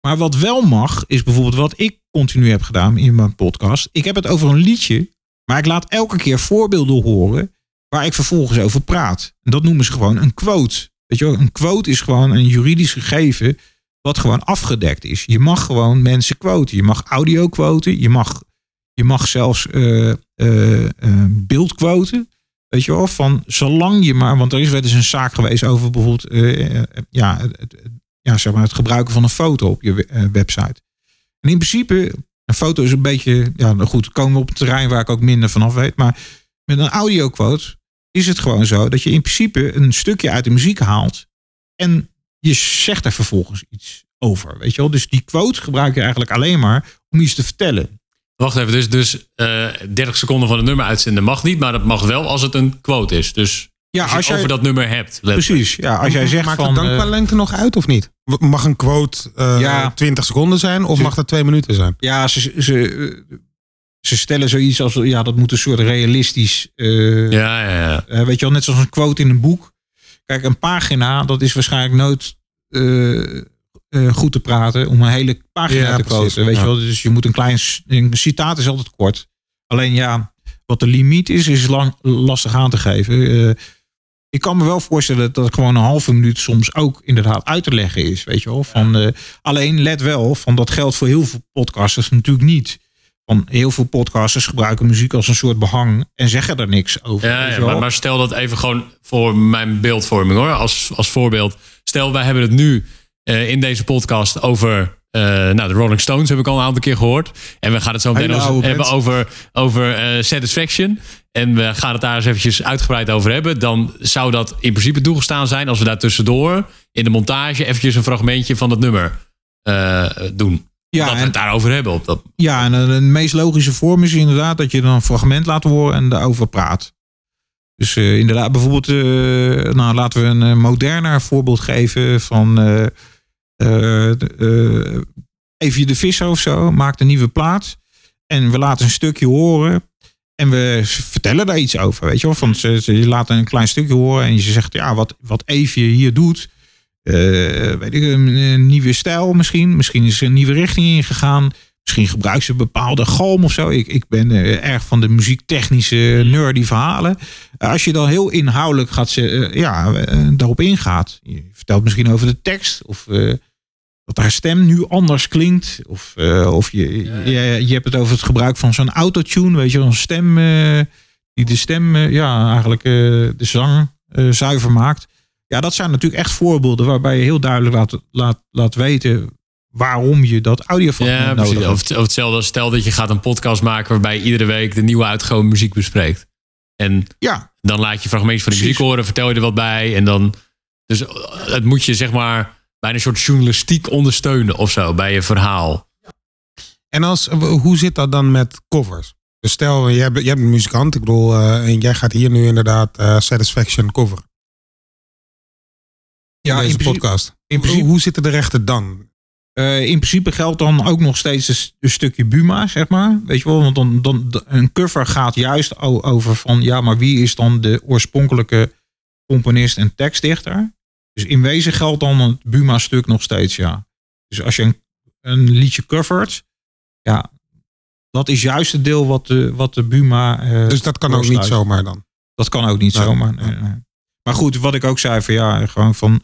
Maar wat wel mag, is bijvoorbeeld wat ik continu heb gedaan in mijn podcast. Ik heb het over een liedje, maar ik laat elke keer voorbeelden horen waar ik vervolgens over praat. En dat noemen ze gewoon een quote. Weet je wel, een quote is gewoon een juridisch gegeven wat gewoon afgedekt is. Je mag gewoon mensen quoten. Je mag audio quoten. Je mag, je mag zelfs eh, beeld quoten. Weet je wel, van zolang je maar, want er is wel eens een zaak geweest over bijvoorbeeld ja, het, het- ja, zeg maar het gebruiken van een foto op je we- website. En in principe, een foto is een beetje, ja, nou goed, komen we op een terrein waar ik ook minder vanaf weet. Maar met een audio quote is het gewoon zo dat je in principe een stukje uit de muziek haalt en je zegt er vervolgens iets over. Weet je wel? Dus die quote gebruik je eigenlijk alleen maar om iets te vertellen. Wacht even, dus, dus eh 30 seconden van het nummer uitzenden mag niet. Maar dat mag wel als het een quote is. Dus Ja, als je als over jij, dat nummer hebt. letterlijk. precies. Ja, als jij zegt Maakt van. het dan eh, qua lengte nog uit of niet? Mag een quote eh Ja. 20 seconden zijn of Ze- mag dat twee minuten zijn? Ja, ze, ze, eh, ze stellen zoiets als, ja, dat moet een soort realistisch, eh, Ja, ja, ja. eh, weet je wel, net zoals een quote in een boek. Kijk, een pagina, dat is waarschijnlijk nooit goed te praten om een hele pagina te quoten. Weet je wel? Dus je moet een klein een citaat is altijd kort. Alleen ja, wat de limiet is, is lang, lastig aan te geven ik kan me wel voorstellen dat gewoon een halve minuut soms ook inderdaad uit te leggen is. Weet je wel? Van, alleen let wel, van dat geldt voor heel veel podcasters natuurlijk niet. Van heel veel podcasters gebruiken muziek als een soort behang en zeggen er niks over. Ja, ja maar, maar, stel dat even gewoon voor mijn beeldvorming hoor, als, als voorbeeld. Stel, wij hebben het nu uh, in deze podcast over uh, nou, de Rolling Stones heb ik al een aantal keer gehoord. En we gaan het zo meteen hebben over, over uh, Satisfaction. En we gaan het daar eens eventjes uitgebreid over hebben. Dan zou dat in principe toegestaan zijn als we daar tussendoor in de montage eventjes een fragmentje van het nummer doen. Ja, dat we het daarover hebben. Op dat... Ja, en de meest logische vorm is inderdaad dat je dan een fragment laat horen en daarover praat. Dus uh, inderdaad, bijvoorbeeld, uh, nou, laten we een moderner voorbeeld geven van Even de Visser of zo, maakt een nieuwe plaat. En we laten een stukje horen. En we vertellen daar iets over, weet je wel. Van, ze, je laat een klein stukje horen en je zegt, ja, wat, wat Evie hier doet. Uh, weet ik, een, nieuwe stijl misschien. Misschien is er een nieuwe richting ingegaan. Misschien gebruikt ze een bepaalde galm of zo. Ik, ik ben uh, erg van de muziektechnische nerdy verhalen. Uh, als je dan heel inhoudelijk gaat, ze, ja, daarop ingaat. Je vertelt misschien over de tekst of dat haar stem nu anders klinkt. Of, uh, of je, je, je hebt het over het gebruik van zo'n autotune, weet je, een stem uh, die de stem, ja, eigenlijk de zang zuiver maakt. Ja, dat zijn natuurlijk echt voorbeelden waarbij je heel duidelijk laat, laat, laat weten waarom je dat audio ja, nodig hebt. Of, of hetzelfde, stel dat je gaat een podcast maken waarbij je iedere week de nieuwe uitgekomen muziek bespreekt. En ja. dan laat je fragmentjes van de muziek horen, vertel je er wat bij. En dan, dus het moet je zeg maar bijna een soort journalistiek ondersteunen of zo bij je verhaal. En als, hoe zit dat dan met covers? Dus stel, je hebt, je hebt een muzikant, ik bedoel, uh, en jij gaat hier nu inderdaad uh, Satisfaction cover. Ja, in, deze podcast. In principe, hoe zitten de rechten dan? Uh, in principe geldt dan ook nog steeds een, stukje Buma, zeg maar. Weet je wel, want dan, dan, een cover gaat juist over van, ja, maar wie is dan de oorspronkelijke componist en tekstdichter? Dus in wezen geldt dan het Buma-stuk nog steeds, ja. Dus als je een, een, liedje covert, ja, dat is juist het deel wat de, wat de Buma. Uh, dus dat kan ook niet zomaar dan? Dat kan ook niet zomaar. Nee, nee. Maar goed, wat ik ook zei van ja, gewoon van.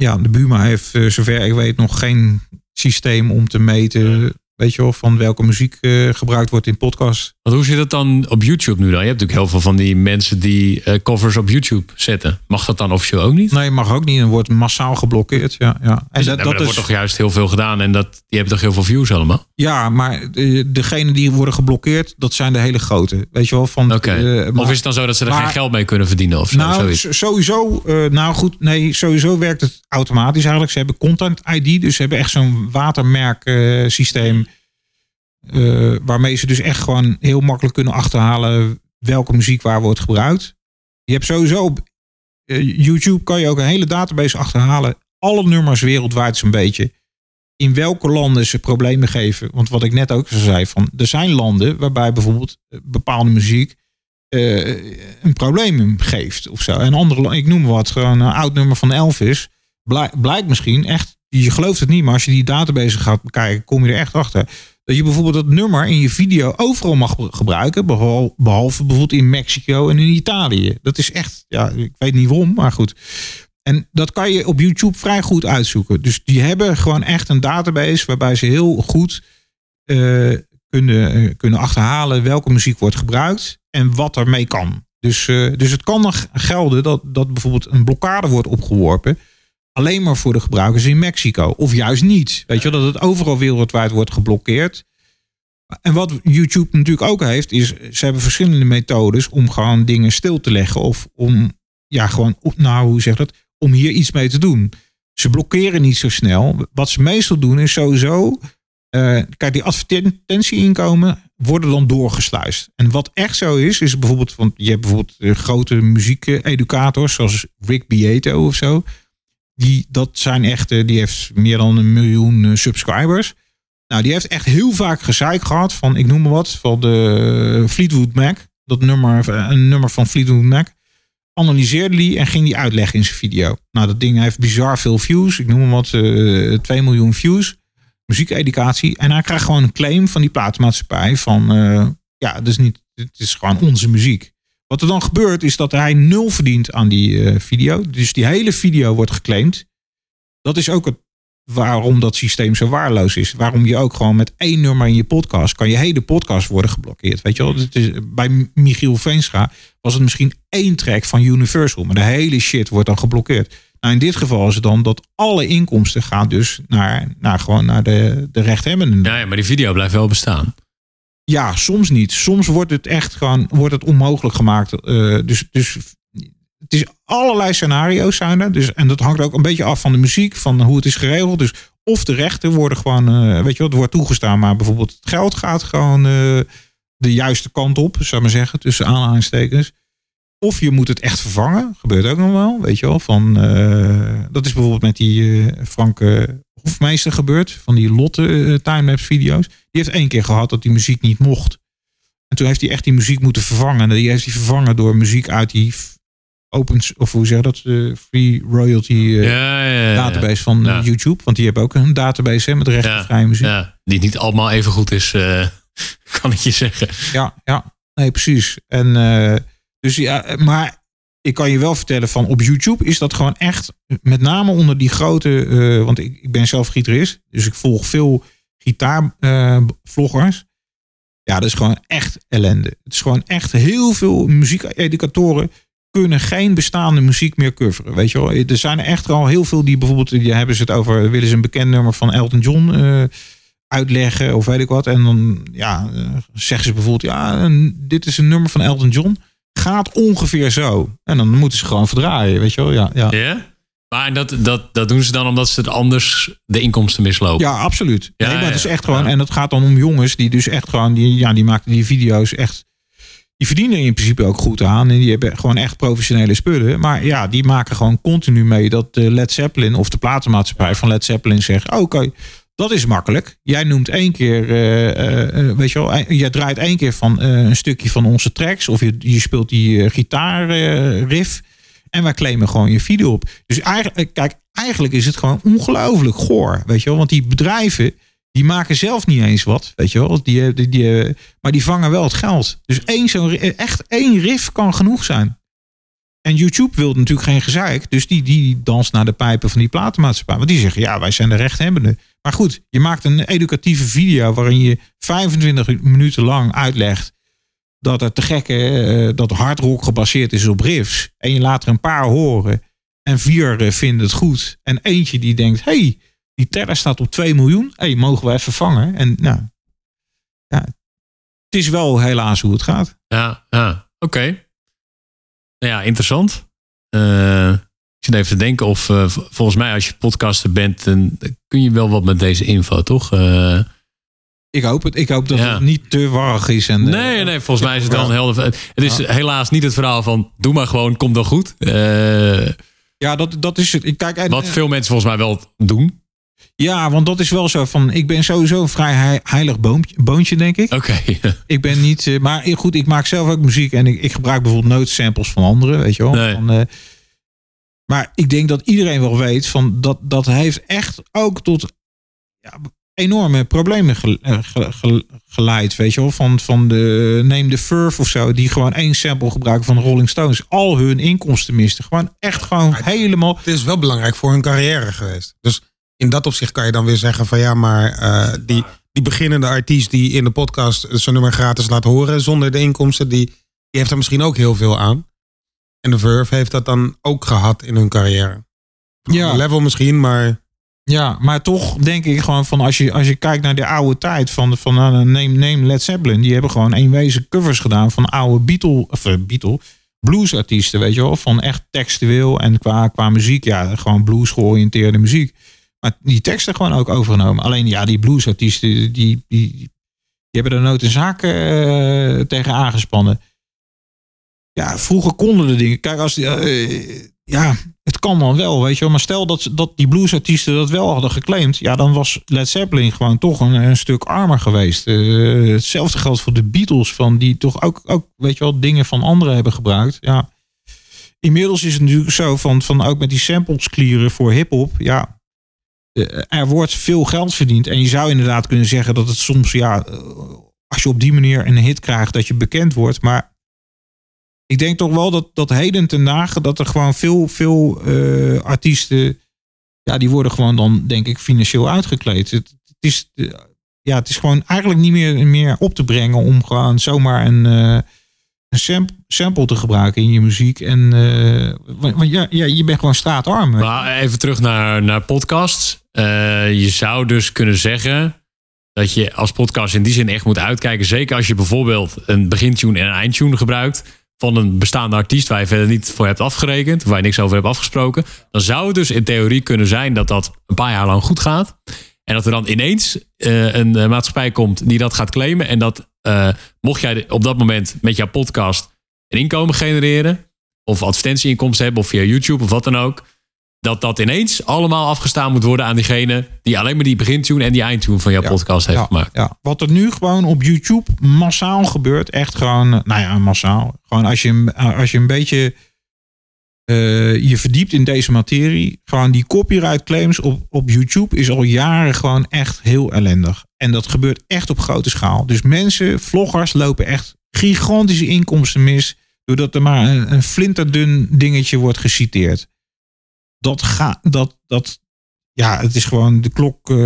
Ja, de Buma heeft, uh, zover ik weet, nog geen systeem om te meten Weet je wel, van welke muziek uh, gebruikt wordt in podcasts. Want hoe zit het dan op YouTube nu dan? Je hebt natuurlijk heel veel van die mensen die uh, covers op YouTube zetten. Mag dat dan officieel ook niet? Nee, mag ook niet. En wordt massaal geblokkeerd. Ja, ja. En dat, dat, wordt toch juist heel veel gedaan en dat, die hebben toch heel veel views allemaal? Ja, maar de, degene die worden geblokkeerd, dat zijn de hele grote. Weet je wel? Van, okay. uh, of is het dan zo dat ze er geen geld mee kunnen verdienen? Of zo, nou, zoiets? sowieso. nou goed, nee, sowieso werkt het automatisch eigenlijk. Ze hebben Content ID, dus ze hebben echt zo'n watermerk systeem uh, waarmee ze dus echt gewoon heel makkelijk kunnen achterhalen welke muziek waar wordt gebruikt. Je hebt sowieso op uh, YouTube kan je ook een hele database achterhalen. Alle nummers wereldwijd zo'n beetje. In welke landen ze problemen geven. Want wat ik net ook zei, van, er zijn landen waarbij bijvoorbeeld eh, bepaalde muziek een probleem geeft of zo. En andere, ik noem wat, gewoon een oud nummer van Elvis. Blijkt misschien echt, je gelooft het niet, maar als je die database gaat bekijken, kom je er echt achter dat je bijvoorbeeld dat nummer in je video overal mag gebruiken. Behalve, bijvoorbeeld in Mexico en in Italië. Dat is echt, ja, ik weet niet waarom, maar goed. En dat kan je op YouTube vrij goed uitzoeken. Dus die hebben gewoon echt een database waarbij ze heel goed uh, kunnen, uh, kunnen achterhalen welke muziek wordt gebruikt en wat ermee kan. Dus, uh, dus het kan nog gelden dat, dat bijvoorbeeld een blokkade wordt opgeworpen alleen maar voor de gebruikers in Mexico. Of juist niet. Weet je, dat het overal wereldwijd wordt geblokkeerd. En wat YouTube natuurlijk ook heeft, is ze hebben verschillende methodes om gewoon dingen stil te leggen. Of om, ja, gewoon, nou, hoe zeg dat? Om hier iets mee te doen. Ze blokkeren niet zo snel. Wat ze meestal doen is sowieso. Uh, kijk, die advertentieinkomen worden dan doorgesluist. En wat echt zo is, is bijvoorbeeld, want je hebt bijvoorbeeld uh, grote muziekeducators zoals Rick Beato of zo. Die, dat zijn echt, die heeft meer dan een miljoen eh, subscribers. Nou, die heeft echt heel vaak gezeik gehad van, ik noem maar wat, van de Fleetwood Mac. Dat nummer, een nummer van Fleetwood Mac. analyseerde die en ging die uitleggen in zijn video. Nou, dat ding heeft bizar veel views. Ik noem hem wat, uh, 2 miljoen views. Muziekeducatie. En hij krijgt gewoon een claim van die platenmaatschappij van, ja, dus niet, het is gewoon onze muziek. Wat er dan gebeurt is dat hij nul verdient aan die uh, video. Dus die hele video wordt geclaimd. Dat is ook het waarom dat systeem zo waarloos is. Waarom je ook gewoon met één nummer in je podcast kan je hele podcast worden geblokkeerd. Weet je wel, het is, bij Michiel Veenstra was het misschien één track van Universal, maar de hele shit wordt dan geblokkeerd. Nou, in dit geval is het dan dat alle inkomsten gaan dus naar, naar gewoon naar de, de rechthebbenden. Ja, ja, maar die video blijft wel bestaan. Ja, soms niet. Soms wordt het echt gewoon wordt het onmogelijk gemaakt. Uh, dus, dus het is allerlei scenario's zijn er. Dus, en dat hangt ook een beetje af van de muziek, van hoe het is geregeld. Dus of de rechten worden gewoon, uh, weet je wat, wordt toegestaan, maar bijvoorbeeld het geld gaat gewoon uh, de juiste kant op, zou ik maar zeggen, tussen aanhalingstekens. Of je moet het echt vervangen, gebeurt ook nog wel, weet je wel. Van, dat is bijvoorbeeld met die Frank Hofmeester gebeurd, van die Lotte timelapse video's. Die heeft één keer gehad dat die muziek niet mocht. En toen heeft hij echt die muziek moeten vervangen. En die heeft hij vervangen door muziek uit die open, of hoe zeg dat, de free royalty uh, ja, ja, database van uh, YouTube. Want die hebben ook een database hè, met rechtenvrije muziek. die niet allemaal even goed is, uh, *laughs* kan ik je zeggen. Ja, ja. Nee, precies. En dus ja, maar ik kan je wel vertellen van op YouTube is dat gewoon echt, met name onder die grote, want ik, ik ben zelf gitarist, dus ik volg veel gitaarvloggers. ja, dat is gewoon echt ellende. Het is gewoon echt heel veel muziekeducatoren kunnen geen bestaande muziek meer coveren. Weet je wel, er zijn er echt al heel veel die bijvoorbeeld, die hebben ze het over, willen ze een bekend nummer van Elton John uh, uitleggen of weet ik wat. En dan ja, uh, zeggen ze bijvoorbeeld, ja, dit is een nummer van Elton John. Gaat ongeveer zo. En dan moeten ze gewoon verdraaien, weet je wel. Ja, ja. Maar dat, dat, dat doen ze dan omdat ze het anders de inkomsten mislopen. Ja, absoluut. Ja, nee, maar het is echt gewoon. En het gaat dan om jongens die dus echt gewoon. Die, ja, die maken die video's echt die verdienen in principe ook goed aan. En die hebben gewoon echt professionele spullen. Maar ja, die maken gewoon continu mee dat de Led Zeppelin of de platenmaatschappij van Led Zeppelin zegt: Oké, dat is makkelijk. Jij noemt één keer, uh, uh, weet je wel, jij draait één keer van een stukje van onze tracks. Of je, je speelt die gitaarriff. En wij claimen gewoon je video op. Dus eigenlijk, kijk, eigenlijk is het gewoon ongelooflijk goor. Weet je wel, want die bedrijven die maken zelf niet eens wat, weet je wel. Die, die, die, maar die vangen wel het geld. Dus één zo'n, echt één riff kan genoeg zijn. En YouTube wil natuurlijk geen gezeik. Dus die, die danst naar de pijpen van die platenmaatschappij. Want die zeggen, ja, wij zijn de rechthebbenden. Maar goed, je maakt een educatieve video waarin je 25 minuten lang uitlegt dat het te gekke, uh, dat hardrock gebaseerd is op riffs. En je laat er een paar horen. En vier uh, vinden het goed. En eentje die denkt, hey, die teller staat op 2 miljoen. Hey, mogen we even vangen? En nou, ja, het is wel helaas hoe het gaat. Ja, oké. Nou ja, interessant. Uh, ik zit even te denken of volgens mij als je podcaster bent, dan kun je wel wat met deze info, toch? Uh, ik hoop het. Ik hoop dat het niet te warrig is. En, nee, nee, volgens mij is het wel een helder. Het is helaas niet het verhaal van doe maar gewoon, kom dan goed. ja, dat, dat is het. Ik kijk, wat veel mensen volgens mij wel doen. Ja, want dat is wel zo van. Ik ben sowieso een vrij heilig boontje, boontje denk ik. Oké. *laughs* ik ben niet. Uh, maar goed, ik maak zelf ook muziek en ik, ik gebruik bijvoorbeeld noodsamples van anderen, weet je wel. Nee. Van, uh, maar ik denk dat iedereen wel weet van dat dat heeft echt ook tot ja, enorme problemen ge, eh, ge, ge, geleid, weet je wel. Van, van de neem de Furf of zo, die gewoon één sample gebruiken van de Rolling Stones, al hun inkomsten misten. Gewoon echt gewoon helemaal. Het is wel belangrijk voor hun carrière geweest. Dus in dat opzicht kan je dan weer zeggen van ja, maar uh, die, die beginnende artiest die in de podcast zijn nummer gratis laat horen zonder de inkomsten, die, die heeft er misschien ook heel veel aan. En de Verve heeft dat dan ook gehad in hun carrière. Ja. Level misschien, maar. Ja, maar toch denk ik gewoon van als je, als je kijkt naar de oude tijd van, van uh, neem, neem Led Zeppelin, die hebben gewoon eenwezen covers gedaan van oude Beatle, of uh, Beatle, bluesartiesten, weet je wel, van echt textueel en qua, qua muziek, ja, gewoon blues georiënteerde muziek. Maar die teksten gewoon ook overgenomen. Alleen ja, die bluesartiesten, die, die, die, hebben er nooit een zaak uh, tegen aangespannen. Ja, vroeger konden de dingen. Kijk, als die, uh, ja, het kan dan wel, weet je wel. Maar stel dat, dat die bluesartiesten dat wel hadden geclaimd. Ja, dan was Led Zeppelin gewoon toch een, stuk armer geweest. Uh, hetzelfde geldt voor de Beatles, van die toch ook, ook, weet je wel, dingen van anderen hebben gebruikt. Ja, inmiddels is het natuurlijk zo van, van ook met die samples clearen voor hip-hop. Ja, er wordt veel geld verdiend. En je zou inderdaad kunnen zeggen dat het soms, ja, als je op die manier een hit krijgt, dat je bekend wordt. Maar ik denk toch wel dat, dat heden ten dagen dat er gewoon veel, veel uh, artiesten, ja, die worden gewoon dan, denk ik, financieel uitgekleed. Het, het, is, ja, het is gewoon eigenlijk niet meer, meer op te brengen om gewoon zomaar een, uh, een sample te gebruiken in je muziek. En uh, want ja, ja, je bent gewoon straatarm. Maar even terug naar, naar podcasts. je zou dus kunnen zeggen dat je als podcast in die zin echt moet uitkijken. Zeker als je bijvoorbeeld een begintune en een eindtune gebruikt van een bestaande artiest waar je verder niet voor hebt afgerekend, waar je niks over hebt afgesproken, dan zou het dus in theorie kunnen zijn dat dat een paar jaar lang goed gaat. En dat er dan ineens uh, een uh, maatschappij komt die dat gaat claimen. En dat uh, mocht jij op dat moment met jouw podcast een inkomen genereren, of advertentieinkomsten hebben, of via YouTube of wat dan ook, dat dat ineens allemaal afgestaan moet worden aan diegene die alleen maar die begintune en die eindtune van jouw podcast heeft gemaakt. Ja. Wat er nu gewoon op YouTube massaal gebeurt, echt gewoon, nou ja, massaal. Gewoon als je, als je een beetje uh, je verdiept in deze materie, gewoon die copyright claims op, op YouTube is al jaren gewoon echt heel ellendig. En dat gebeurt echt op grote schaal. Dus mensen, vloggers, lopen echt gigantische inkomsten mis, doordat er maar een, een flinterdun dingetje wordt geciteerd dat gaat, dat, dat, ja, het is gewoon de klok, uh,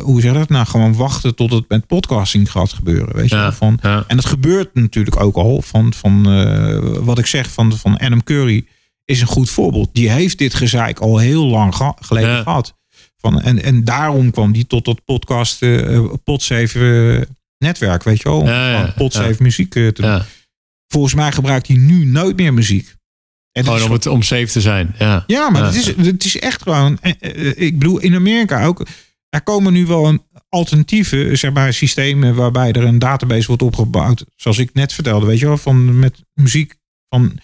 hoe zeg je dat? Nou, gewoon wachten tot het met podcasting gaat gebeuren, weet je ja, van. Ja. En dat gebeurt natuurlijk ook al van, van uh, wat ik zeg van, van Adam Curry is een goed voorbeeld. Die heeft dit gezeik al heel lang ge geleden ja. gehad. Van, en, en daarom kwam die tot dat podcast uh, Podsafe netwerk, weet je wel. Om Podsafe muziek te doen. Volgens mij gebruikt hij nu nooit meer muziek. En gewoon om, het, om safe te zijn. Ja, ja maar Het, is, het is echt gewoon. Eh, eh, ik bedoel, in Amerika ook. Er komen nu wel een alternatieve zeg maar, systemen waarbij er een database wordt opgebouwd. Zoals ik net vertelde, weet je wel, van met muziek. Van,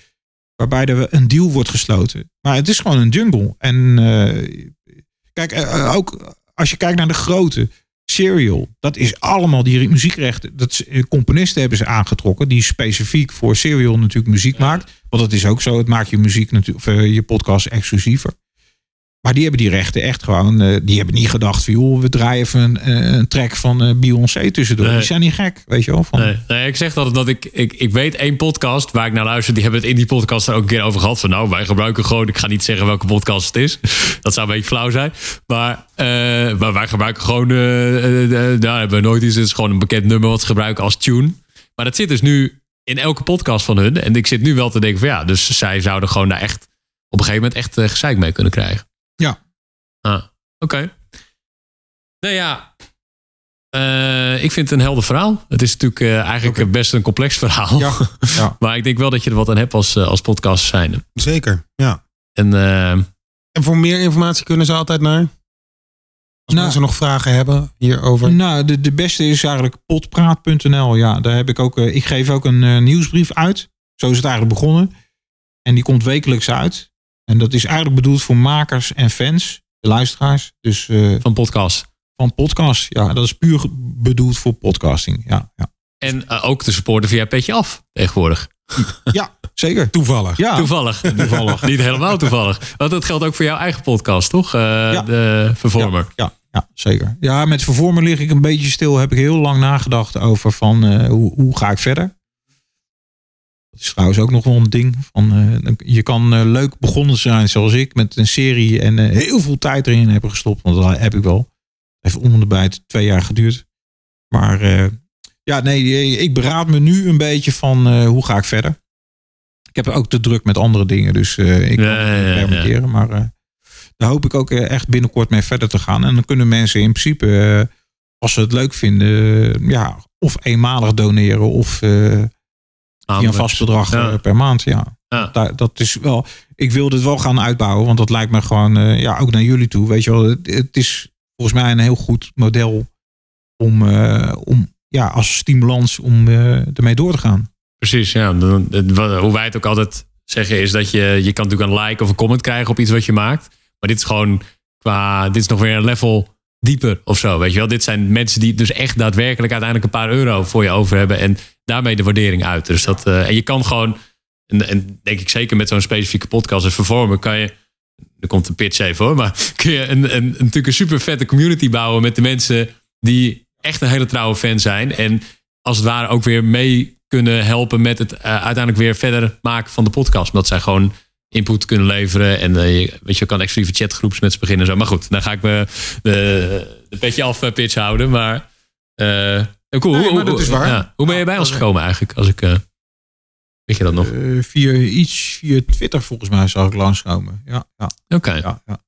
waarbij er een deal wordt gesloten. Maar het is gewoon een jungle. En uh, kijk, uh, ook als je kijkt naar de grote. Serial, dat is allemaal die muziekrechten. Dat, componisten hebben ze aangetrokken die specifiek voor Serial natuurlijk muziek maakt. Want dat is ook zo. Het maakt je muziek natuurlijk, of je podcast exclusiever. Maar die hebben die rechten echt gewoon. Uh, die hebben niet gedacht van joh, we draaien even een, uh, een track van uh, Beyoncé tussendoor. Nee. Die zijn niet gek, weet je wel. Van... Nee. nee, ik zeg altijd dat ik, ik. Ik weet één podcast waar ik naar luister. Die hebben het in die podcast er ook een keer over gehad. Van nou, wij gebruiken gewoon. Ik ga niet zeggen welke podcast het is. *laughs* Dat zou een beetje flauw zijn. Maar, maar wij gebruiken gewoon. daar hebben we nooit iets. Het is gewoon een bekend nummer wat ze gebruiken als tune. Maar dat zit dus nu in elke podcast van hun. En ik zit nu wel te denken van ja, dus zij zouden gewoon daar echt op een gegeven moment echt uh, gezeik mee kunnen krijgen. Ja. Ah, oké. Okay. Nou ja, uh, ik vind het een helder verhaal. Het is natuurlijk uh, eigenlijk okay. best een complex verhaal. Ja, *laughs* ja. maar ik denk wel dat je er wat aan hebt als, als podcast zijn. Zeker, ja. En, en voor meer informatie kunnen ze altijd naar? Als nou, mensen nog vragen hebben hierover. Nou, de, de beste is eigenlijk potpraat.nl. Ja, daar heb ik ook. Uh, ik geef ook een uh, nieuwsbrief uit. Zo is het eigenlijk begonnen. En die komt wekelijks uit. En dat is eigenlijk bedoeld voor makers en fans, de luisteraars. Dus, uh, van podcast. Van podcast, ja. Dat is puur bedoeld voor podcasting. Ja, ja. En ook te supporten via Petje Af tegenwoordig. Ja, zeker. Toevallig. Ja. Toevallig. *laughs* toevallig. Niet helemaal toevallig. Want dat geldt ook voor jouw eigen podcast, toch? Uh, ja. De Vervormer. Ja, ja, zeker. Ja, met Vervormer lig ik een beetje stil. Heb ik heel lang nagedacht over van uh, hoe, hoe ga ik verder. Dat is trouwens ook nog wel een ding. Van, uh, je kan leuk begonnen zijn zoals ik met een serie en heel veel tijd erin hebben gestopt. Want dat heb ik wel. Heeft om de bij twee jaar geduurd. Maar ja, nee, ik beraad me nu een beetje van uh, hoe ga ik verder. Ik heb ook te druk met andere dingen, dus uh, ik ja, kan het permitteren. Ja, maar uh, daar hoop ik ook echt binnenkort mee verder te gaan. En dan kunnen mensen in principe, als ze het leuk vinden, ja, of eenmalig doneren of via een vast bedrag per maand. Ja. Dat, dat is wel, ik wil dit wel gaan uitbouwen, want dat lijkt me gewoon, ja, ook naar jullie toe. Weet je wel, het, het is volgens mij een heel goed model om, om ja, als stimulans om ermee door te gaan. Precies, ja. Hoe wij het ook altijd zeggen is dat je, je kan natuurlijk een like of een comment krijgen op iets wat je maakt. Maar dit is gewoon qua, dit is nog weer een level dieper of zo, weet je wel. Dit zijn mensen die dus echt daadwerkelijk uiteindelijk een paar euro voor je over hebben en daarmee de waardering uit. Dus dat, uh, en je kan gewoon en, en denk ik zeker met zo'n specifieke podcast als vervormen, kan je, er komt een pitch even hoor, maar *laughs* kun je een, een, natuurlijk een super vette community bouwen met de mensen die echt een hele trouwe fan zijn. En als het ware ook weer mee kunnen helpen met het uh, uiteindelijk weer verder maken van de podcast. Omdat zij gewoon input kunnen leveren. En uh, je, weet je, kan exclusieve chatgroeps met ze beginnen. Zo. Maar goed, dan ga ik me de, de petje af eh, pitch houden. Maar cool. Nee, maar dat is waar. Ja, hoe ben je bij ons gekomen eigenlijk? Als ik, weet je dat nog? Via iets via Twitter volgens mij zag ik langskomen. Ja, ja. Oké. Okay. Ja, ja.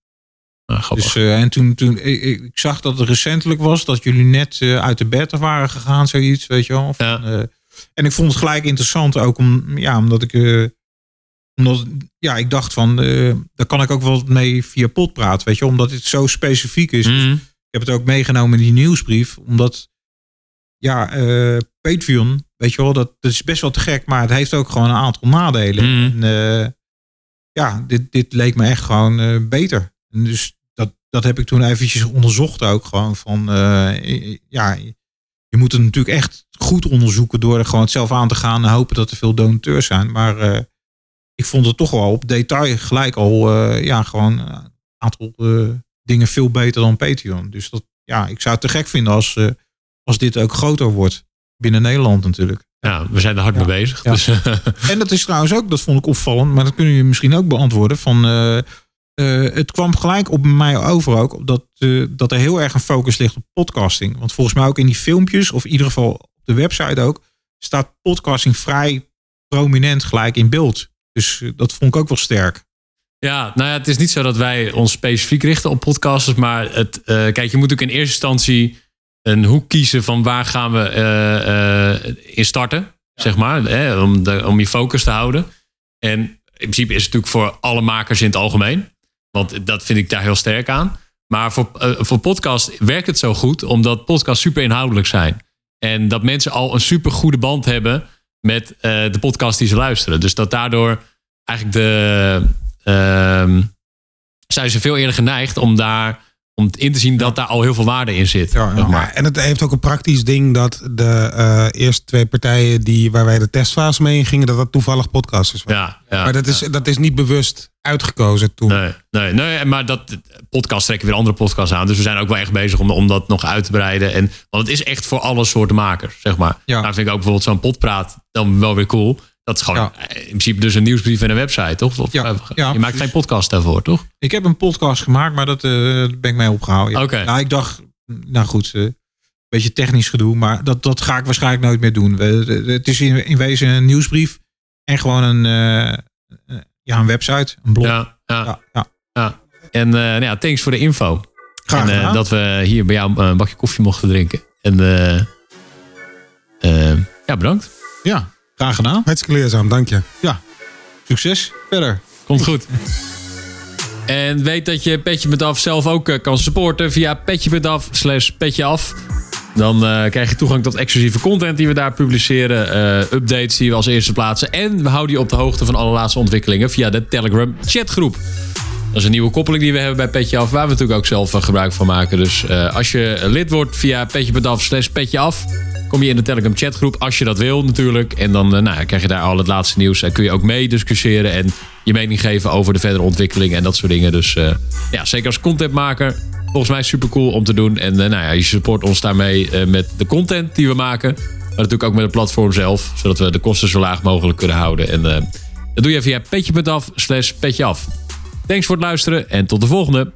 Ah, dus, uh, en toen, toen ik, ik, zag dat het recentelijk was dat jullie net uh, uit de bed waren gegaan, zoiets, weet je wel. Van, ja. uh, en ik vond het gelijk interessant ook om, ja, omdat ik, omdat, ja, ik dacht van, daar kan ik ook wel mee via pot praten, weet je, omdat het zo specifiek is. Mm dus ik heb het ook meegenomen in die nieuwsbrief, omdat, ja, Patreon, weet je wel, dat, dat is best wel te gek, maar het heeft ook gewoon een aantal nadelen. Mm -hmm. En, ja, dit, dit leek me echt gewoon beter. En dus dat, dat heb ik toen eventjes onderzocht ook gewoon van ja, je moet het natuurlijk echt goed onderzoeken door er gewoon het zelf aan te gaan en hopen dat er veel donateurs zijn. Maar uh, ik vond het toch wel op detail gelijk al uh, ja, gewoon een aantal dingen veel beter dan Patreon. Dus dat, ja, ik zou het te gek vinden als, als dit ook groter wordt. Binnen Nederland natuurlijk. Ja, we zijn er hard ja. mee bezig. Ja. Dus, *laughs* en dat is trouwens ook, dat vond ik opvallend, maar dat kunnen jullie misschien ook beantwoorden. Van, uh, uh, het kwam gelijk op mij over ook dat, uh, dat er heel erg een focus ligt op podcasting. Want volgens mij ook in die filmpjes, of in ieder geval de website ook, staat podcasting vrij prominent gelijk in beeld. Dus dat vond ik ook wel sterk. Ja, nou ja, het is niet zo dat wij ons specifiek richten op podcasters, maar het, kijk, je moet ook in eerste instantie een hoek kiezen van waar gaan we uh, in starten, ja. zeg maar, hè, om, de, om je focus te houden. En in principe is het natuurlijk voor alle makers in het algemeen, want dat vind ik daar heel sterk aan. Maar voor, uh, voor podcast werkt het zo goed, omdat podcasts super inhoudelijk zijn. En dat mensen al een super goede band hebben met de podcast die ze luisteren. Dus dat daardoor eigenlijk de... Uh, zijn ze veel eerder geneigd om daar om in te zien dat daar al heel veel waarde in zit. Ja. Maar. En het heeft ook een praktisch ding dat de uh, eerste twee partijen die, waar wij de testfase mee in gingen, dat dat toevallig podcasters waren. Ja, ja, maar dat is, dat is niet bewust uitgekozen toen. Nee, nee, nee maar dat podcast trekken weer andere podcasts aan. Dus we zijn ook wel echt bezig om, om dat nog uit te breiden. En, want het is echt voor alle soorten makers, zeg maar. Ja. Nou vind ik ook bijvoorbeeld zo'n potpraat dan wel weer cool. Dat is gewoon ja. in principe dus een nieuwsbrief en een website, toch? Of, ja, ja, je maakt geen podcast daarvoor, toch? Ik heb een podcast gemaakt, maar dat uh, ben ik mee opgehouden. Oké. Okay. Nou, ik dacht, nou goed, een uh, beetje technisch gedoe, maar dat, dat ga ik waarschijnlijk nooit meer doen. We, het is in, in wezen een nieuwsbrief en gewoon een, uh, ja, een website, een blog. Ja, ja. ja, ja. ja. En nou ja, thanks voor de info. Graag en dat we hier bij jou een bakje koffie mochten drinken. En ja, bedankt. Ja. Graag gedaan. Hartstikke leerzaam, dank je. Ja, succes verder. Komt goed. En weet dat je Petje met Af zelf ook kan supporten via petje.af slash petje af. Dan uh, krijg je toegang tot exclusieve content die we daar publiceren. Uh, updates die we als eerste plaatsen. En we houden je op de hoogte van alle laatste ontwikkelingen via de Telegram chatgroep. Dat is een nieuwe koppeling die we hebben bij Petje Af. Waar we natuurlijk ook zelf gebruik van maken. Dus uh, als je lid wordt via petje.af slash petje af kom je in de Telegram chatgroep als je dat wil natuurlijk. En dan uh, nou, krijg je daar al het laatste nieuws. En kun je ook mee discussiëren en je mening geven over de verdere ontwikkeling en dat soort dingen. Dus uh, ja, zeker als contentmaker. Volgens mij super cool om te doen. En nou ja, je support ons daarmee met de content die we maken. Maar natuurlijk ook met het platform zelf. Zodat we de kosten zo laag mogelijk kunnen houden. En dat doe je via petje.af slash petje af. Thanks voor het luisteren en tot de volgende.